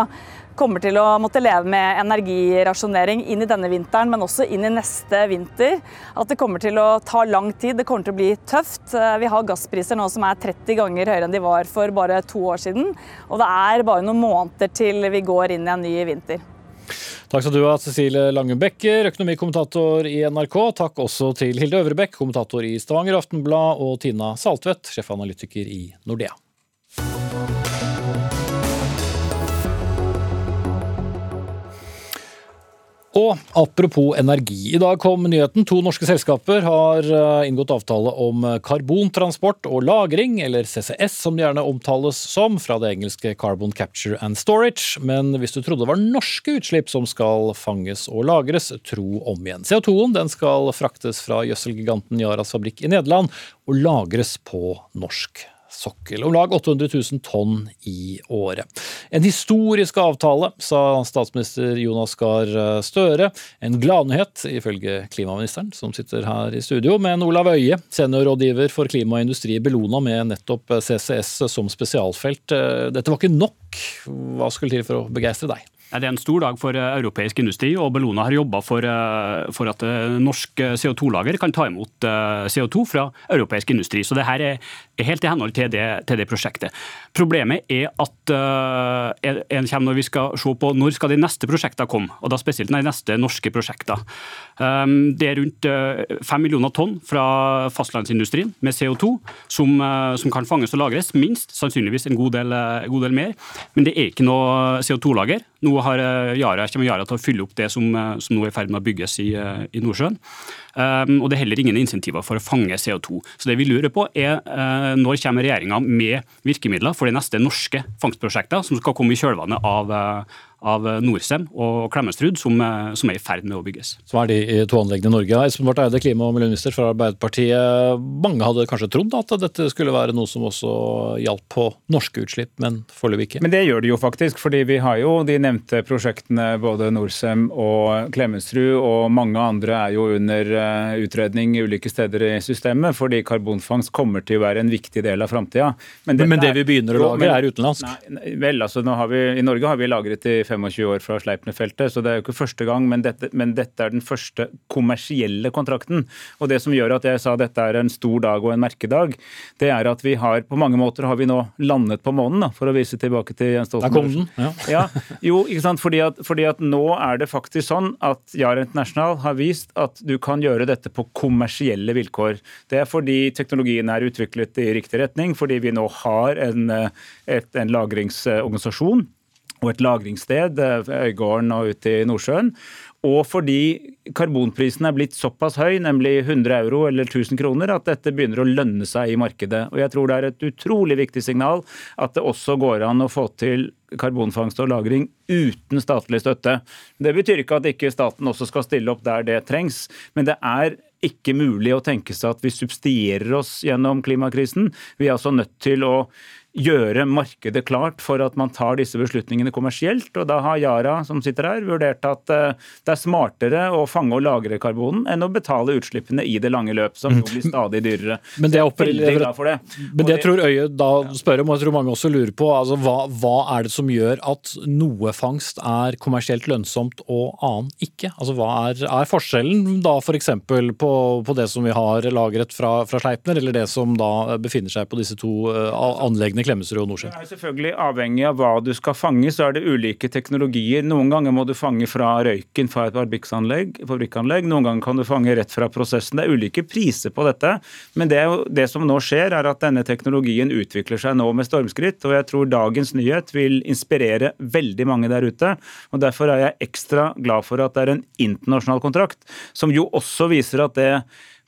Speaker 11: kommer til å måtte leve med energirasjonering inn i denne vinteren, men også inn i neste vinter. At det kommer til å ta lang tid, det kommer til å bli tøft. Eh, vi har gasspriser nå som er 30 ganger høyere enn de var for bare to år siden. Og det er bare noen måneder til vi går inn i en ny vinter.
Speaker 2: Takk skal du ha, Cecilie Lange Becker, økonomikommentator i NRK. Takk også til Hilde Øvrebekk, kommentator i Stavanger Aftenblad, og Tina Saltvedt, sjefanalytiker i Nordea. Og apropos energi. I dag kom nyheten. To norske selskaper har eh, inngått avtale om karbontransport og -lagring, eller CCS som det gjerne omtales som, fra det engelske Carbon Capture and Storage. Men hvis du trodde det var norske utslipp som skal fanges og lagres, tro om igjen. CO2-en skal fraktes fra gjødselgiganten Yaras fabrikk i Nederland og lagres på norsk sokkel. Om lag 800 000 tonn i året. En historisk avtale, sa statsminister Jonas Gahr Støre. En gladnyhet, ifølge klimaministeren, som sitter her i studio. Men Olav Øie, seniorrådgiver for klima og industri i Bellona med nettopp CCS som spesialfelt. Dette var ikke nok. Hva skulle til for å begeistre deg?
Speaker 12: Det er en stor dag for eh, europeisk industri, og Bellona har jobba for, eh, for, at eh, norsk CO2-lager kan ta imot CO2 fra europeisk industri. Så det her er helt i henhold til det, til det prosjektet. Problemet er at en kommer når vi skal se på når skal de neste prosjektene komme, og da spesielt de neste norske prosjektene. Ehm, det er rundt fem millioner tonn fra fastlandsindustrien med CO2 som, som, kan fanges og lagres, minst sannsynligvis en god del, god del mer. Men det er ikke noe CO2-lager. Nå har eh, Yara, kommer Yara til å fylle opp det som, eh, som nå er i ferd med å bygges i, eh, i Nordsjøen. Um, og det er heller ingen insentiver for å fange CO2. Så det vi lurer på er uh, når kommer regjeringa med virkemidler for de neste norske fangstprosjekter som skal komme i kjølvannet av, uh, av Norcem og Klemetsrud, som, som, er i ferd med å bygges.
Speaker 2: Så er de to anleggene i Norge. Espen Barth Eide, klima- og miljøminister fra Arbeiderpartiet. Mange hadde kanskje trodd at dette skulle være noe som også hjalp på norske utslipp, men foreløpig ikke?
Speaker 13: Men det gjør det jo faktisk, fordi vi har jo de nevnte prosjektene, både Norcem og Klemetsrud, og mange andre er jo under Eh, utredning ulike steder i systemet, fordi karbonfangst kommer til å være en viktig del av framtida.
Speaker 2: Men, men, det vi begynner å lage, er utenlandsk?
Speaker 13: Nei, vel, altså vi, I Norge har vi lagret i 25 år fra Sleipner-feltet, så det er jo ikke første gang. Men dette, men dette, er den første kommersielle kontrakten. Og det som gjør at jeg sa dette er en stor dag og en merkedag, det er at vi har på mange måter har vi nå landet på månen, da, for å vise tilbake til Jens Stoltenberg.
Speaker 2: Der kom den,
Speaker 13: ja. ja. Jo, ikke sant, fordi at, fordi at nå er det faktisk sånn at Yara International har vist at du kan gjøre gjøre dette på kommersielle vilkår. Det er fordi teknologien er utviklet i riktig retning, fordi vi nå har en, eh, et, en lagringsorganisasjon og et lagringssted, eh, Øygården og ute i Nordsjøen. Og fordi karbonprisen er blitt såpass høy, nemlig 100 euro eller 1000 kroner, at dette begynner å lønne seg i markedet. Og jeg tror det er et utrolig viktig signal at det også går an å få til karbonfangst og -lagring uten statlig støtte. Det betyr ikke at ikke staten også skal stille opp der det trengs, men det er ikke mulig å tenke seg at vi subsidierer oss gjennom klimakrisen. Vi er altså nødt til å gjøre markedet klart for at man tar disse beslutningene kommersielt. Og da har Yara, som sitter her, vurdert at eh, det er smartere å fange og lagre karbonen enn å betale utslippene i det lange løp, som jo blir stadig dyrere.
Speaker 2: Men det, det. Men det tror Øye da spør om, og jeg tror mange også lurer på, altså, hva, hva, er det som gjør at noe fangst er kommersielt lønnsomt og annen ikke? Altså, Hva er, er forskjellen da f.eks. På, på det som vi har lagret fra, fra Sleipner, eller det som da befinner seg på disse to uh, anleggene Magne Klemetsrud og Nordsjøen?
Speaker 13: Det er selvfølgelig avhengig av hva du skal fange, så er det ulike teknologier. Noen ganger må du fange fra røyken fra et fabrikkanlegg, noen ganger kan du fange rett fra prosessen. Det er ulike priser på dette. Men det, det som nå skjer, er at denne teknologien utvikler seg nå med stormskritt. Og jeg tror dagens nyhet vil inspirere veldig mange der ute. og Derfor er jeg ekstra glad for at det er en internasjonal kontrakt, som jo også viser at det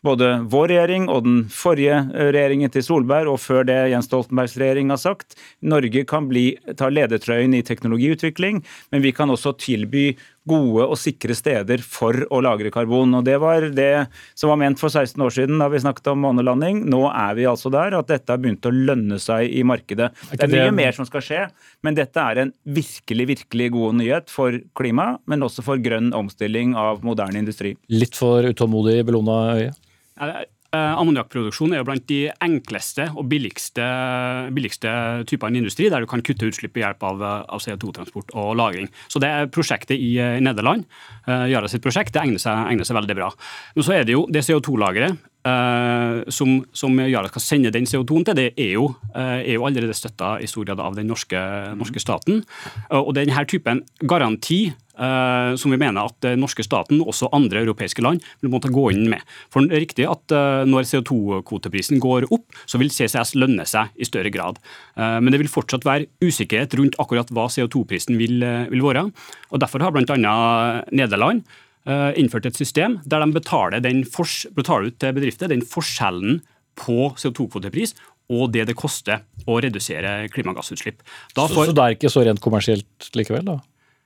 Speaker 13: både vår regjering og den forrige eh, regjeringen til Solberg, og før det Jens Stoltenbergs regjering har sagt. Norge kan bli, ta ledertrøyen i teknologiutvikling, men vi kan også tilby gode og sikre steder for å lagre karbon. Og Det var det som var ment for 16 år siden da vi snakket om månelanding. Nå er vi altså der at dette har begynt å lønne seg i markedet. Det er mye mer som skal skje, men dette er en virkelig, virkelig god nyhet for klima, men også for grønn omstilling av moderne industri.
Speaker 2: Litt for utålmodig Bellona Øye?
Speaker 12: Eh, ammoniakkproduksjon er jo blant de enkleste og billigste, billigste typene industri der du kan kutte utslipp ved hjelp av, av CO2-transport og -lagring. Så det er prosjektet i, i Nederland, Yara sitt prosjekt, det egner seg, egner seg, veldig bra. Men så er det jo det CO2-lageret Uh, som, som Yara skal sende den CO2-en til, det er jo, uh, er jo allerede støtta i stor grad av den norske, norske staten. Uh, og denne typen garanti som vi mener at den norske staten og også andre europeiske land vil måtte gå inn med. For det er riktig at Når CO2-kvoteprisen går opp, så vil CCS lønne seg i større grad. Men det vil fortsatt være usikkerhet rundt akkurat hva CO2-prisen vil, vil, være. og Derfor har bl.a. Nederland innført et system der de betaler, betaler ut til bedrifter den forskjellen på CO2-kvotepris og det det koster å redusere klimagassutslipp.
Speaker 2: Får, så, så det er ikke så rent kommersielt likevel? da?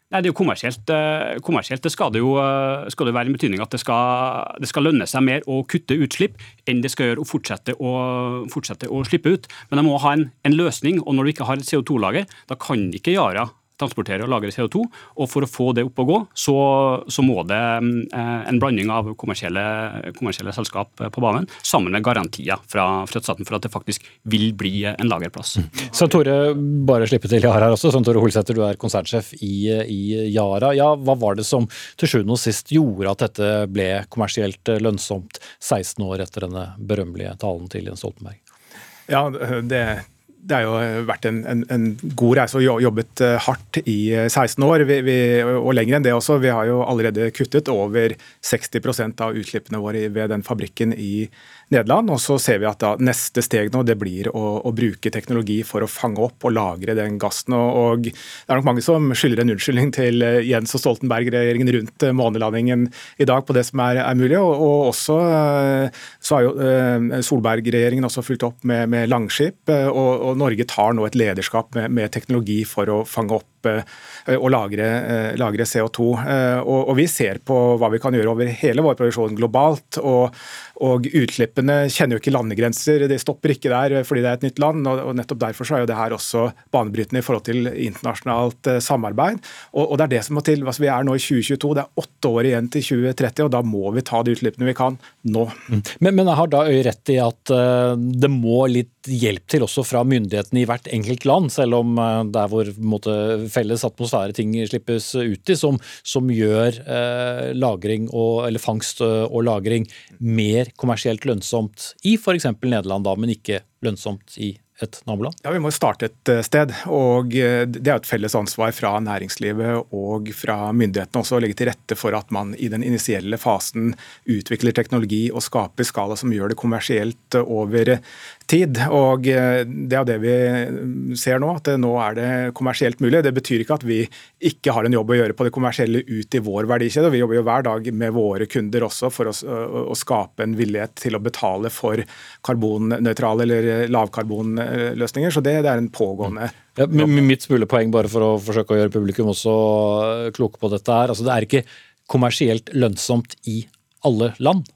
Speaker 12: Nei, Det er jo kommersielt. Eh, kommersielt det skal det jo eh, skal det være en betydning at det skal, det skal, lønne seg mer å kutte utslipp enn det skal gjøre å fortsette å, fortsette å slippe ut. Men de må ha en, en løsning, og når du ikke har et CO2-lager, da kan ikke Yara transportere og lagre CO2. Og for å få det opp og gå, så, så må det eh, en blanding av kommersielle, kommersielle, selskap på banen, sammen med garantier fra, fra staten for at det faktisk vil bli en lagerplass. Mm.
Speaker 2: Så Tore, bare slippe til Yara her også. Sånn, Tore Holsæter, du er konsernsjef i, i, Yara. Ja, hva var det som til sjuende og sist gjorde at dette ble kommersielt lønnsomt 16 år etter denne berømmelige talen til Jens Stoltenberg?
Speaker 14: Ja, det det har jo vært en, en, en, god reise og jobbet eh, hardt i 16 eh, år, vi, vi, og lenger enn det også. Vi har jo allerede kuttet over 60% av utslippene våre ved den fabrikken i Nederland. Og så ser vi at da, neste steg nå det blir å, å, bruke teknologi for å fange opp og lagre den gassen. Og, og, Det er nok mange som skylder en unnskyldning til eh, Jens og Stoltenberg-regjeringen rundt månelandingen i dag på det som er, er mulig. Og, og, også så har jo Solberg-regjeringen også fulgt opp med, med Langskip. og, og Norge tar nå et lederskap med, med teknologi for å fange opp eh, og lagre, eh, lagre CO2. Eh, og, og, vi ser på hva vi kan gjøre over hele vår produksjon globalt. og og utslippene kjenner jo ikke landegrenser, de stopper ikke der fordi det er et nytt land. og Nettopp derfor så er jo det her også banebrytende i forhold til internasjonalt samarbeid. Og, og det er det som må til. Altså, vi er nå i 2022, det er åtte år igjen til 2030, og da må vi ta de utslippene vi kan nå.
Speaker 2: Mm. Men, men jeg har da øye rett i at det må litt hjelp til også fra myndighetene i hvert enkelt land, selv om der hvor måte, felles atmosfære ting slippes ut i, som, som gjør eh, og, fangst og lagring mer mer kommersielt lønnsomt i f.eks. Nederland, da, men ikke lønnsomt i et naboland?
Speaker 14: Ja, Vi må starte et eh, sted. og eh, Det er et felles ansvar fra næringslivet og fra myndighetene også å legge til rette for at man i den initielle fasen utvikler teknologi og skaper skala som gjør det kommersielt over tid. og eh, Det er det vi ser nå, at nå er det kommersielt mulig. Det betyr ikke at vi ikke har en jobb å gjøre på det kommersielle ut i vår verdikjede. Vi jobber jo hver dag med våre kunder også for å, å skape en villighet til å betale for karbonnøytrale eller lavkarbonløsninger. Så det, det er en pågående
Speaker 2: ja, Mitt smulepoeng, bare for å forsøke å gjøre publikum også kloke på dette her. altså Det er ikke kommersielt lønnsomt i alle land.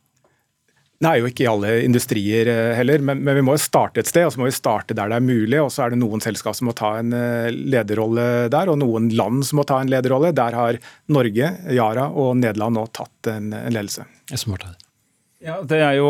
Speaker 14: Nei, jo ikke i alle industrier eh, heller, men, men, vi må jo starte et sted. og så må vi starte der det er mulig. og Så er det noen selskap som må ta en eh, lederrolle der, og noen land som må ta en lederrolle. Der har Norge, Yara og Nederland nå tatt en, en ledelse.
Speaker 2: Smart,
Speaker 13: ja, det er jo,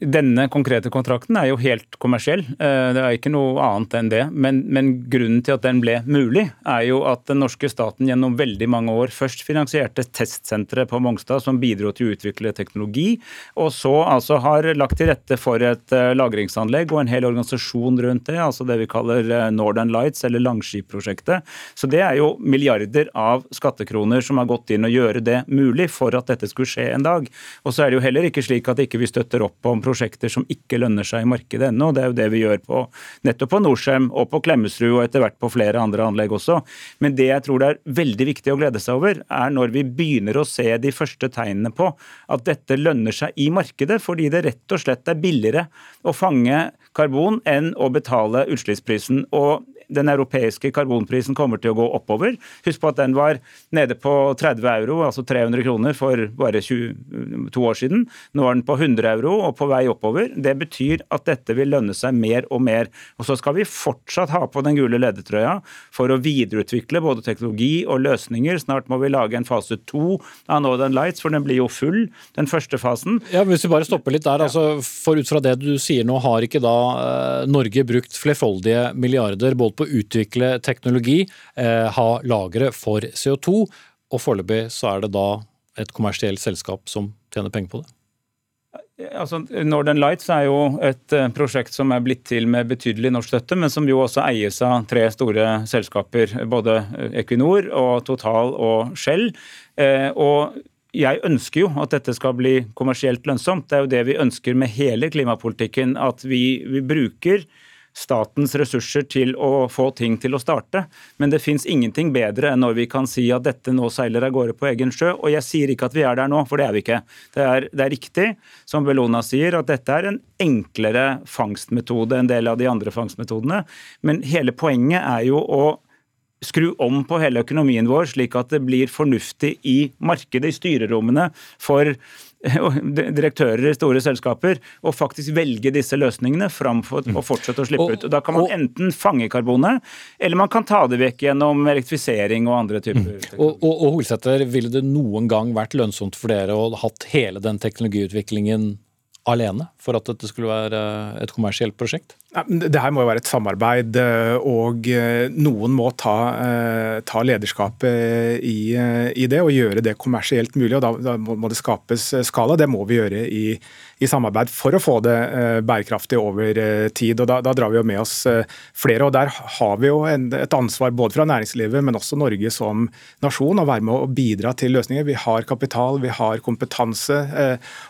Speaker 13: Denne konkrete kontrakten er jo helt kommersiell. Eh, det er ikke noe annet enn det. Men, men, grunnen til at den ble mulig, er jo at den norske staten gjennom veldig mange år først finansierte testsenteret på Mongstad, som bidro til å utvikle teknologi, og så altså har lagt til rette for et eh, lagringsanlegg og en hel organisasjon rundt det, altså det vi kaller eh, Northern Lights, eller Langskip-prosjektet. Så det er jo milliarder av skattekroner som har gått inn og gjøre det mulig for at dette skulle skje en dag. Og så er det jo heller ikke slik slik at ikke vi støtter opp om prosjekter som ikke lønner seg i markedet ennå. Det er jo det vi gjør på, nettopp på Norcem og på Klemetsrud og etter hvert på flere andre anlegg også. Men det jeg tror det er veldig viktig å glede seg over, er når vi begynner å se de første tegnene på at dette lønner seg i markedet, fordi det rett og slett er billigere å fange karbon enn å betale utslippsprisen. Og den europeiske karbonprisen kommer til å gå oppover. Husk på at den var nede på 30 euro, altså 300 kroner, for bare 22 år siden. Nå er den på 100 euro og på vei oppover. Det betyr at dette vil lønne seg mer og mer. Og så skal vi fortsatt ha på den gule ledetrøya for å videreutvikle både teknologi og løsninger. Snart må vi lage en fase to av Northern Lights, for den blir jo full, den første fasen.
Speaker 2: Ja, Hvis vi bare stopper litt der. altså for Ut fra det du sier nå, har ikke da eh, Norge brukt flerfoldige milliarder både på å utvikle teknologi, eh, ha lagre for CO2, og foreløpig så er det da et kommersielt selskap som tjener penger på det?
Speaker 13: Altså, Northern Lights er jo et eh, prosjekt som er blitt til med betydelig norsk støtte, men som jo også eies av tre store selskaper, både Equinor og Total og Shell. Eh, og jeg ønsker jo at dette skal bli kommersielt lønnsomt. Det er jo det vi ønsker med hele klimapolitikken. At vi, vi bruker statens ressurser til å få ting til å starte. Men det fins ingenting bedre enn når vi kan si at dette nå seiler av gårde på egen sjø. Og jeg sier ikke at vi er der nå, for det er vi ikke. Det er, det er riktig, som Bellona sier, at dette er en enklere fangstmetode enn del av de andre fangstmetodene. Men hele poenget er jo å skru om på hele økonomien vår, slik at det blir fornuftig i markedet, i styrerommene for direktører i store selskaper å faktisk velge disse løsningene framfor å fortsette å slippe ut. Og Da kan man enten fange karbonet, eller man kan ta det vekk gjennom elektrifisering og andre typer
Speaker 2: mm. Og, og, og Holsæter, ville det noen gang vært lønnsomt for dere å hatt hele den teknologiutviklingen alene for at dette skulle være et kommersielt prosjekt?
Speaker 14: Det her må jo være et samarbeid, eh, og eh, noen må ta, eh, ta lederskapet i, i, det og gjøre det kommersielt mulig. og Da, da må det skapes skala. Det må vi gjøre i, i samarbeid for å få det bærekraftig over tid. og da, da, drar vi jo med oss flere. og Der har vi jo en, et ansvar både fra næringslivet, men også Norge som nasjon, å være med å bidra til løsninger. Vi har kapital, vi har kompetanse,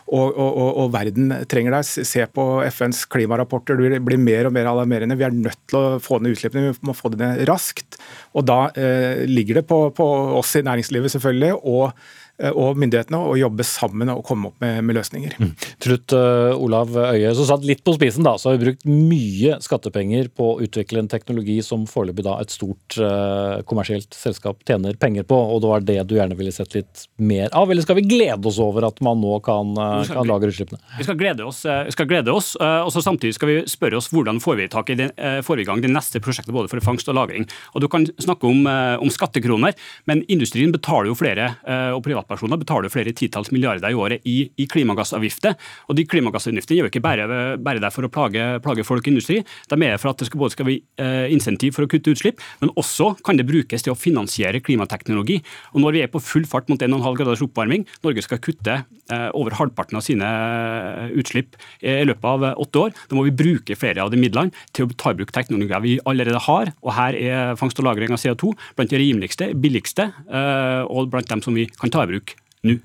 Speaker 14: og, og, og, og verden trenger deg. Se på FNs klimarapporter. det blir mer og mer alarmerende. Vi er nødt til å få ned utslippene, vi må få det ned raskt. Og Da eh, ligger det på, på oss i næringslivet selvfølgelig, og Eh, og myndighetene å jobbe sammen og komme opp med, med løsninger. Mm.
Speaker 2: Trutt uh, Olav Øye, som satt litt på spisen da, så har vi brukt mye skattepenger på å utvikle en teknologi som foreløpig da et stort uh, kommersielt selskap tjener penger på, og det var det du gjerne ville sett litt mer av? Eller skal vi glede oss over at man nå kan, uh, kan lagre utslippene?
Speaker 12: Vi skal glede oss, skal glede oss og så samtidig skal vi spørre oss hvordan får vi, tak i den, får vi i gang det neste prosjektet både for fangst og lagring. Og Du kan snakke om, om skattekroner, men industrien betaler jo flere, og privat privatpersoner betaler flere titalls milliarder i året i, i klimagassavgifter. Og de klimagassavgiftene gjør ikke bare, bare der for å plage, plage folk i industri. De er for at det skal, både skal bli eh, insentiv for å kutte utslipp, men også kan det brukes til å finansiere klimateknologi. Og når vi er på full fart mot 1,5 graders oppvarming, Norge skal kutte eh, over halvparten av sine eh, utslipp i løpet av åtte år, da må vi bruke flere av de midlene til å ta i bruk teknologier vi allerede har. Og her er fangst og lagring av CO2 blant de rimeligste, billigste eh, og blant dem som vi kan ta i bruk bruk nå.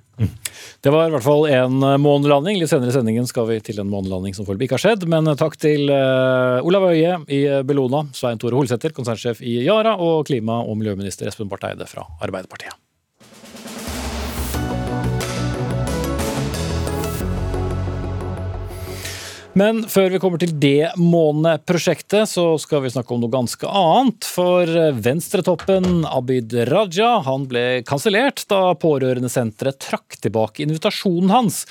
Speaker 2: Det var i hvert fall en eh, månelanding. Litt senere i sendingen skal vi til en månelanding som foreløpig ikke har skjedd. Men takk til uh, Olav Øie i Bellona, Svein Tore Holsæter, konsernsjef i Yara, og klima- og miljøminister Espen Barth Eide fra Arbeiderpartiet. Men før vi kommer til det måneprosjektet, så skal vi snakke om noe ganske annet. For venstretoppen Abid Raja han ble kansellert da Pårørendesenteret trakk tilbake invitasjonen hans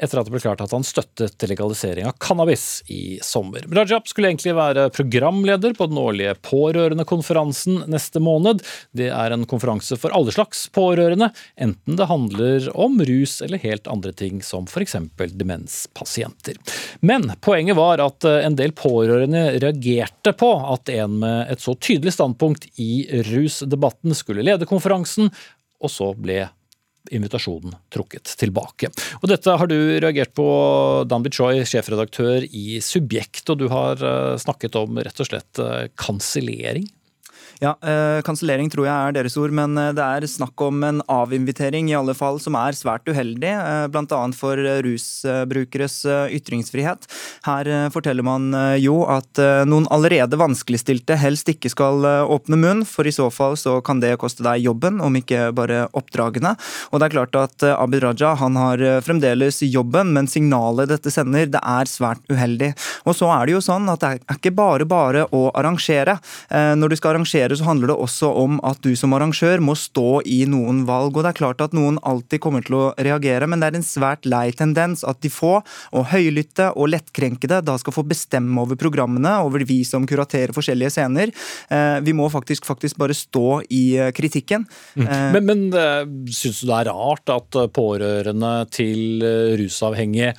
Speaker 2: etter at det ble klart at han støttet legalisering av cannabis i sommer. Rajab skulle egentlig være programleder på den årlige Pårørendekonferansen neste måned. Det er en konferanse for alle slags pårørende, enten det handler om rus eller helt andre ting, som f.eks. demenspasienter. Men poenget var at en del pårørende reagerte på at en med et så tydelig standpunkt i rusdebatten skulle lede konferansen, og så ble invitasjonen trukket tilbake. Og Dette har du reagert på, Dan Bichoy, sjefredaktør i Subjekt, og du har eh, snakket om rett og slett eh, kansellering
Speaker 15: ja, eh, Kansellering tror jeg er deres ord, men eh, det er snakk om en avinvitering i alle fall som er svært uheldig, eh, bl.a. for rusbrukeres ytringsfrihet. Her forteller man jo at noen allerede vanskeligstilte helst ikke skal åpne munn, for i så fall så kan det koste deg jobben, om ikke bare oppdragene. Og det er klart at Abid Raja han har fremdeles jobben, men signalet dette sender, det er svært uheldig. Og så er det jo sånn at det er ikke bare bare å arrangere. Når du skal arrangere arrangere, så handler det også om at du som arrangør må stå i noen valg. Og det er klart at noen alltid kommer til å reagere, men det er en svært lei tendens at de få, og høylytte og lettkrenkede, da skal få bestemme over programmene, over vi som kuraterer forskjellige scener. Eh, vi må faktisk, faktisk bare stå i eh, kritikken.
Speaker 2: Mm. Eh, men, men syns du det er rart at pårørende til rusavhengige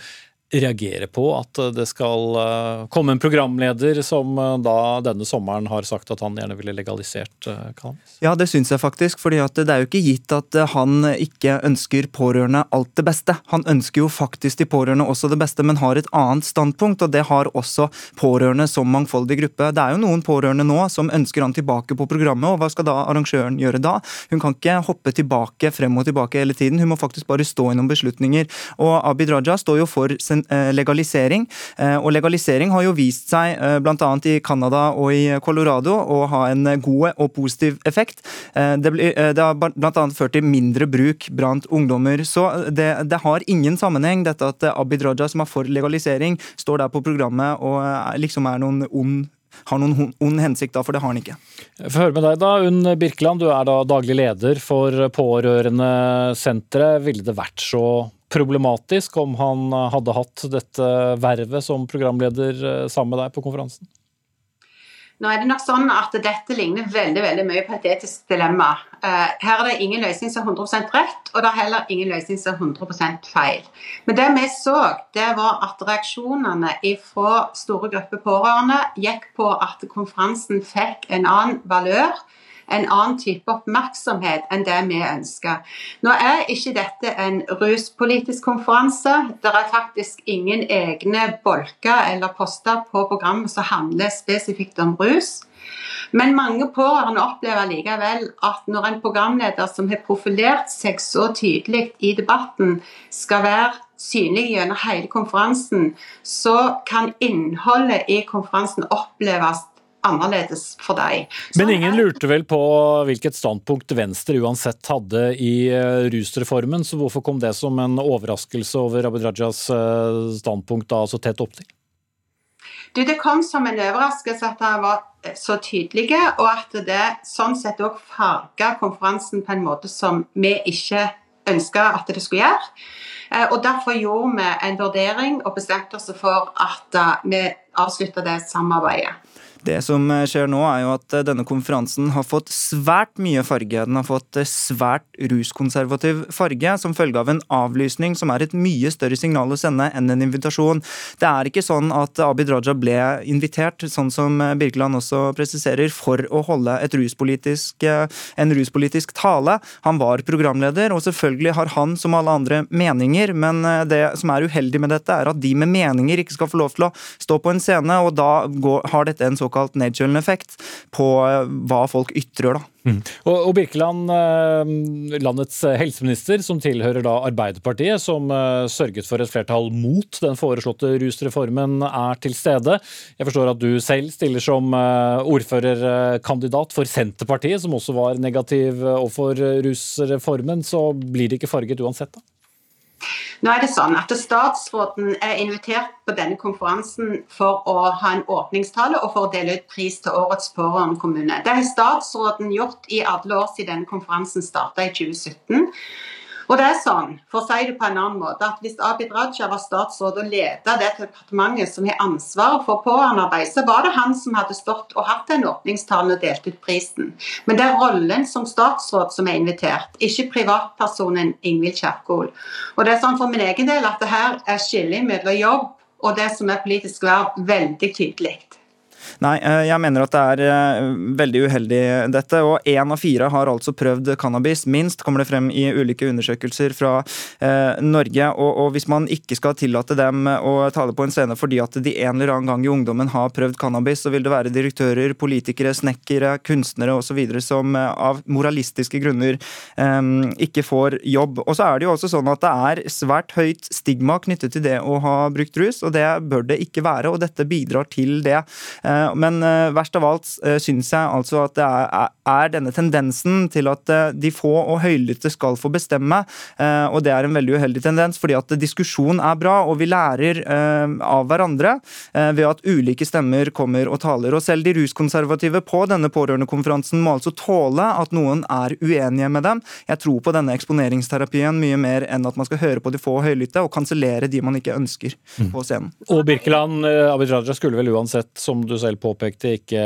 Speaker 2: reagere på at det skal eh, komme en programleder som eh, da denne sommeren har sagt at han gjerne ville legalisert eh, cannabis?
Speaker 15: Ja, det syns jeg faktisk. fordi det er jo ikke gitt at han ikke ønsker pårørende alt det beste. Han ønsker jo faktisk de pårørende også det beste, men har et annet standpunkt. Og det har også pårørende som mangfoldig gruppe. Det er jo noen pårørende nå som ønsker han tilbake på programmet, og hva skal da arrangøren gjøre da? Hun kan ikke hoppe tilbake frem og tilbake hele tiden, hun må faktisk bare stå i noen beslutninger. Og Abid Raja står jo for Eh, legalisering. Eh, og legalisering har jo vist seg eh, bl.a. i Canada og i Colorado å ha en god og positiv effekt. Det, blir, det har bl.a. ført til mindre bruk blant ungdommer. Så det, det, har ingen sammenheng, dette at Abid Raja, som er for legalisering, står der på programmet og liksom er noen ond har noen ond hensikt, da, for det har han ikke.
Speaker 2: Få høre med deg da, Unn Birkeland, du er da daglig leder for Pårørendesenteret. Ville det vært så problematisk om han hadde hatt dette vervet som programleder eh, sammen med deg på konferansen?
Speaker 16: Nå er det nok sånn at Dette ligner veldig veldig mye på et etisk dilemma. Eh, her er det ingen løsning som er 100 rett, og det er heller ingen løsning som er 100% feil. Men det vi så, det var at reaksjonene fra store grupper pårørende gikk på at konferansen fikk en annen valør en annen type oppmerksomhet enn det vi ønsker. Nå er ikke dette en ruspolitisk konferanse. Det er faktisk ingen egne bolker eller poster på programmet som handler spesifikt om rus. Men mange pårørende opplever likevel at når en programleder som har profilert seg så tydelig i debatten, skal være synlig gjennom hele konferansen, så kan innholdet i konferansen oppleves annerledes for deg.
Speaker 2: Så Men ingen lurte vel på hvilket standpunkt Venstre uansett hadde i eh, rusreformen, så hvorfor kom det som en overraskelse over Abid Rajas eh, standpunkt da så tett opptil?
Speaker 16: Du, Det kom som en overraskelse at han var eh, så tydelig, og at det sånn sett òg farga konferansen på en måte som vi ikke ønska at det skulle gjøre. Og Derfor gjorde vi en vurdering og bestemte oss for at vi avslutta det samarbeidet.
Speaker 15: Det som eh, skjer nå, er jo at eh, denne konferansen har fått svært mye farge. Den har fått eh, svært ruskonservativ farge som følge av en avlysning som er et mye større signal å sende enn en invitasjon. Det er ikke sånn at Abid Raja ble invitert, sånn som Birkeland også presiserer, for å holde ruspolitisk, en ruspolitisk tale. Han var programleder, og selvfølgelig har han som alle andre meninger, men det som er uheldig med dette, er at de med meninger ikke skal få lov til å stå på en scene, og da går, har dette en såkalt såkalt nedkjølende effekt på eh, hva folk ytrer. da.
Speaker 2: Mm. Og, Birkeland, eh, landets helseminister, som tilhører da Arbeiderpartiet, som uh, sørget for et flertall mot den foreslåtte rusreformen, er til stede. Jeg forstår at du selv stiller som ordførerkandidat for Senterpartiet, som også var negativ overfor rusreformen. Så blir det ikke farget uansett, da?
Speaker 16: Nå er det sånn at Statsråden er invitert på denne konferansen for å ha en åpningstale og for å dele ut pris til årets pårørendekommune. Det har statsråden gjort i alle år siden denne konferansen starta i 2017. Og det er sånn, for å si det på en annen måte, at Hvis Abid Raja var statsråd og ledet det departementet som har ansvaret for pårørendearbeid, så var det han som hadde stått og hatt den åpningstalen og delt ut prisen. Men det er rollen som statsråd som er invitert, ikke privatpersonen Ingvild Kjerkol. Og det er sånn for min egen del at det her er skillet mellom jobb og det som er politisk verv, veldig tydelig.
Speaker 15: Nei, eh, jeg mener at det er eh, veldig uheldig dette. Og én av fire har altså prøvd cannabis, minst, kommer det frem i ulike undersøkelser fra eh, Norge. Og, og, hvis man ikke skal tillate dem å tale på en scene fordi at de en eller annen gang i ungdommen har prøvd cannabis, så vil det være direktører, politikere, snekkere, kunstnere osv. som eh, av moralistiske grunner eh, ikke får jobb. Og så er det jo også sånn at det er svært høyt stigma knyttet til det å ha brukt rus, og det bør det ikke være, og dette bidrar til det. Eh, men eh, verst av alt uh, syns jeg altså at det er, denne tendensen til at eh, de få og høylytte skal få bestemme, og det er en veldig uheldig tendens. fordi at diskusjon er bra, og vi lærer av hverandre ved at ulike stemmer kommer og taler. Og selv de ruskonservative på denne pårørendekonferansen må altså tåle at noen er uenige med dem. Jeg tror på denne eksponeringsterapien mye mer enn at man skal høre på de få og høylytte og kansellere de man ikke ønsker mm. på scenen.
Speaker 2: Og Birkeland, Abid Raja skulle vel uansett, som du selv selv påpekte, ikke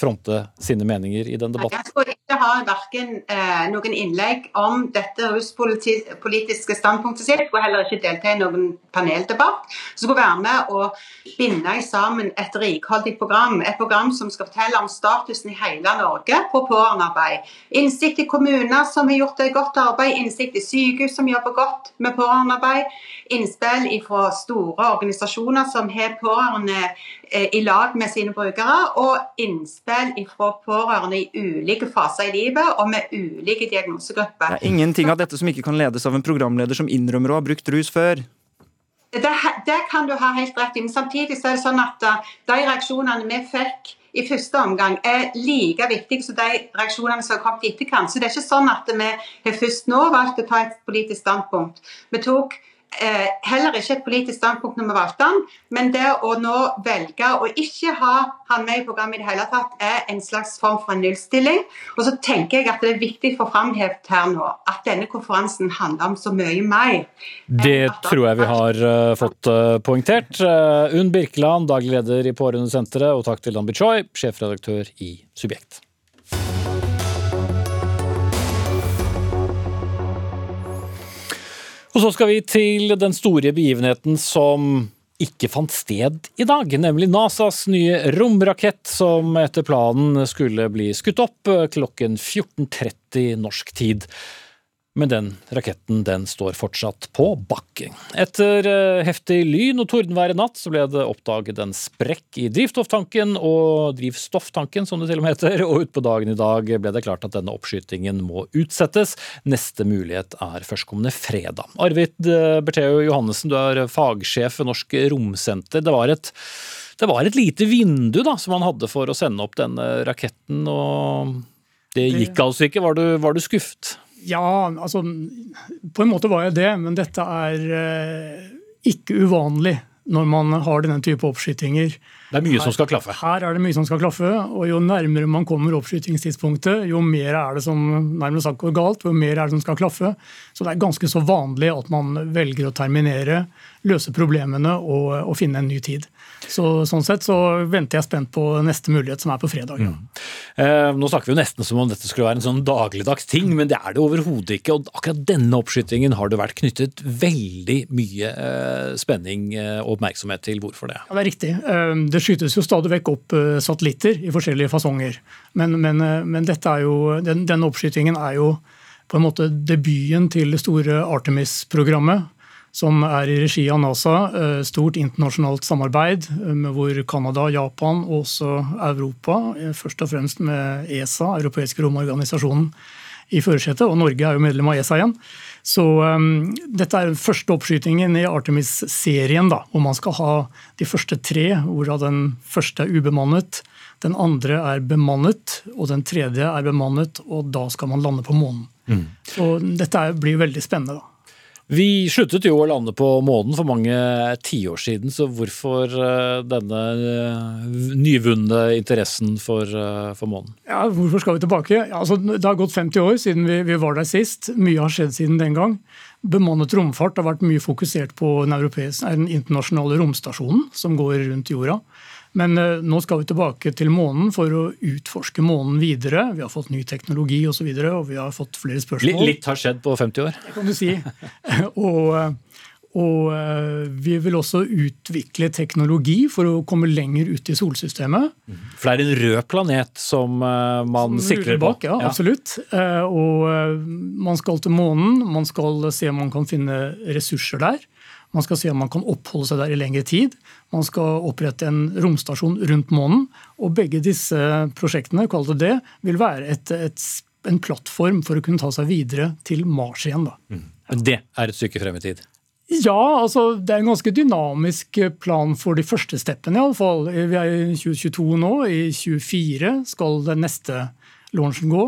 Speaker 2: fronte sine meninger i den debatten?
Speaker 16: Jeg tror ikke har verken eh, noen innlegg om dette ruspolitiske standpunktet sitt, og heller ikke delta i noen paneldebatt. Som skulle være med å binde sammen et rikholdig program. Et program som skal fortelle om statusen i hele Norge på pårørendearbeid. Innsikt i kommuner som har gjort et godt arbeid, innsikt i sykehus som jobber godt med pårørendearbeid. Innspill fra store organisasjoner som har pårørende i lag med sine brukere, og innspill fra pårørende i ulike faser i livet og med ulike diagnosegrupper.
Speaker 15: Det er ingenting av dette som ikke kan ledes av en programleder som innrømmer å ha brukt rus før.
Speaker 16: Det, det kan du ha helt rett i, men samtidig så er det sånn at uh, de reaksjonene vi fikk i første omgang er like viktige som de reaksjonene som har kommet i etterkant. Så det er ikke sånn at vi først nå valgt å ta et politisk standpunkt. Vi tok eh, heller ikke et politisk standpunkt når vi valgte han, men det å nå velge å ikke ha han med i programmet i det hele tatt, er en slags form for en nullstilling. Og så tenker jeg at det er viktig for framhevet her nå at denne konferansen handler om så mye mer.
Speaker 2: Det tror jeg vi har uh, fått uh, poengtert. Uh, Unn Birkeland, daglig leder i Pårørendesenteret, og takk til Dan Bichoy, sjefredaktør i Subjekt. Og så skal vi til den store begivenheten som ikke fant sted i dag, nemlig NASAs nye romrakett, som etter planen skulle bli skutt opp klokken 14.30 norsk tid. Men den raketten den står fortsatt på bakken. Etter eh, heftig lyn og tordenvær i natt så ble det oppdaget en sprekk i drivstofftanken, og drivstofftanken som det til og med heter, og utpå dagen i dag ble det klart at denne oppskytingen må utsettes. Neste mulighet er førstkommende fredag. Arvid Bertheo Bertheu Johannessen, du er fagsjef ved Norsk Romsenter. Det var et det var et lite vindu da, som man hadde for å sende opp denne raketten, og det gikk altså ikke. Var du, var du skuffet?
Speaker 17: Ja, altså På en måte var jeg det, men dette er eh, ikke uvanlig når man har denne type oppskytinger.
Speaker 2: Det er mye her, som skal klaffe?
Speaker 17: Her er det mye som skal klaffe. og Jo nærmere man kommer oppskytingstidspunktet, jo mer er det som nærmest sagt går galt, jo mer er det som skal klaffe. Så det er ganske så vanlig at man velger å terminere, løse problemene og, og finne en ny tid. Så, sånn sett så venter jeg spent på neste mulighet, som er på fredag. Ja. Mm.
Speaker 2: Eh, nå snakker vi jo nesten som om dette skulle være en sånn dagligdags ting, men det er det overhodet ikke. og Akkurat denne oppskytingen har det vært knyttet veldig mye eh, spenning eh, og oppmerksomhet til. Hvorfor det?
Speaker 17: Ja, Det er riktig. Eh, det skytes jo stadig vekk opp eh, satellitter i forskjellige fasonger. Men, men, men dette er jo, den, denne oppskytingen er jo på en måte debuten til det store Artemis-programmet som er i regi av NASA. Eh, stort internasjonalt samarbeid med hvor Canada, Japan og også Europa, eh, først og fremst med ESA, europeiske romorganisasjonen, i førersetet. Og Norge er jo medlem av ESA igjen. Så um, dette er den første oppskytingen i Artemis-serien, da, hvor man skal ha de første tre, hvorav den første er ubemannet. Den andre er bemannet, og den tredje er bemannet, og da skal man lande på månen. Mm. Så dette blir veldig spennende. da.
Speaker 2: Vi sluttet jo å lande på månen for mange tiår siden, så hvorfor eh, denne eh, nyvunne interessen for, eh, for, månen?
Speaker 17: Ja, Hvorfor skal vi tilbake? Ja, altså, det har gått 50 år siden vi, vi, var der sist. Mye har skjedd siden den gang. Bemannet romfart har vært mye fokusert på den, den internasjonale romstasjonen som går rundt jorda. Men eh, nå skal vi tilbake til månen for å utforske månen videre. Vi har fått ny teknologi osv. Og, så videre, og vi har fått flere spørsmål.
Speaker 2: Litt har skjedd på 50 år?
Speaker 17: Det kan du si. og, og eh, vi vil også utvikle teknologi for å komme lenger ut i solsystemet.
Speaker 2: For det er en rød planet som eh, man som på.
Speaker 17: bak? Ja, absolutt. Og man skal til månen. Man skal se om man kan finne ressurser der. Man skal se om man kan oppholde seg der i lengre tid. Man skal opprette en romstasjon rundt månen. Og begge disse prosjektene kall det det, vil være et, et, en plattform for å kunne ta seg videre til Mars igjen. Da.
Speaker 2: Mm. Det er et stykke frem i tid?
Speaker 17: Ja, altså det er en ganske dynamisk plan for de første steppene iallfall. Vi er i 2022 nå. I 2024 skal den neste launchen gå.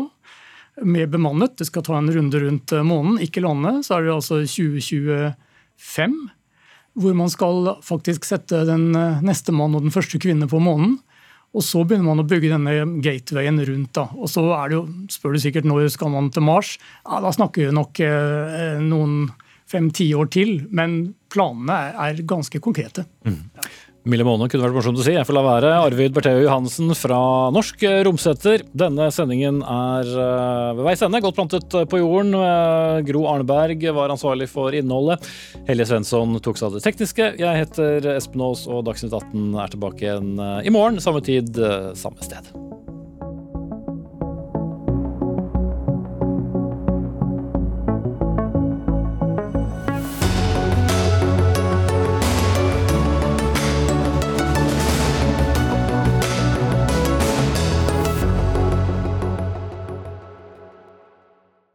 Speaker 17: Mer bemannet. Det skal ta en runde rundt månen, ikke lande. Så er det altså 2025 hvor man skal faktisk sette den eh, neste mann og den første kvinne på månen. Og så begynner man å bygge denne gatewayen rundt. da. Og så er det jo, spør du sikkert når skal man til Mars. Ja, Da snakker vi nok eh, noen fem-ti år til, men planene er, er ganske konkrete. Mm.
Speaker 2: Mille Måne kunne vært morsomt å si. Jeg får la være. Arvid Bertheu Johansen fra Norsk Romsetter. Denne sendingen er eh, ved veis ende. Godt plantet på jorden. Eh, Gro Arneberg var ansvarlig for innholdet. Helje Svensson tok seg av det tekniske. Jeg heter Espen Aas, og Dagsnytt 18 er tilbake igjen eh, i morgen. Samme tid, samme sted.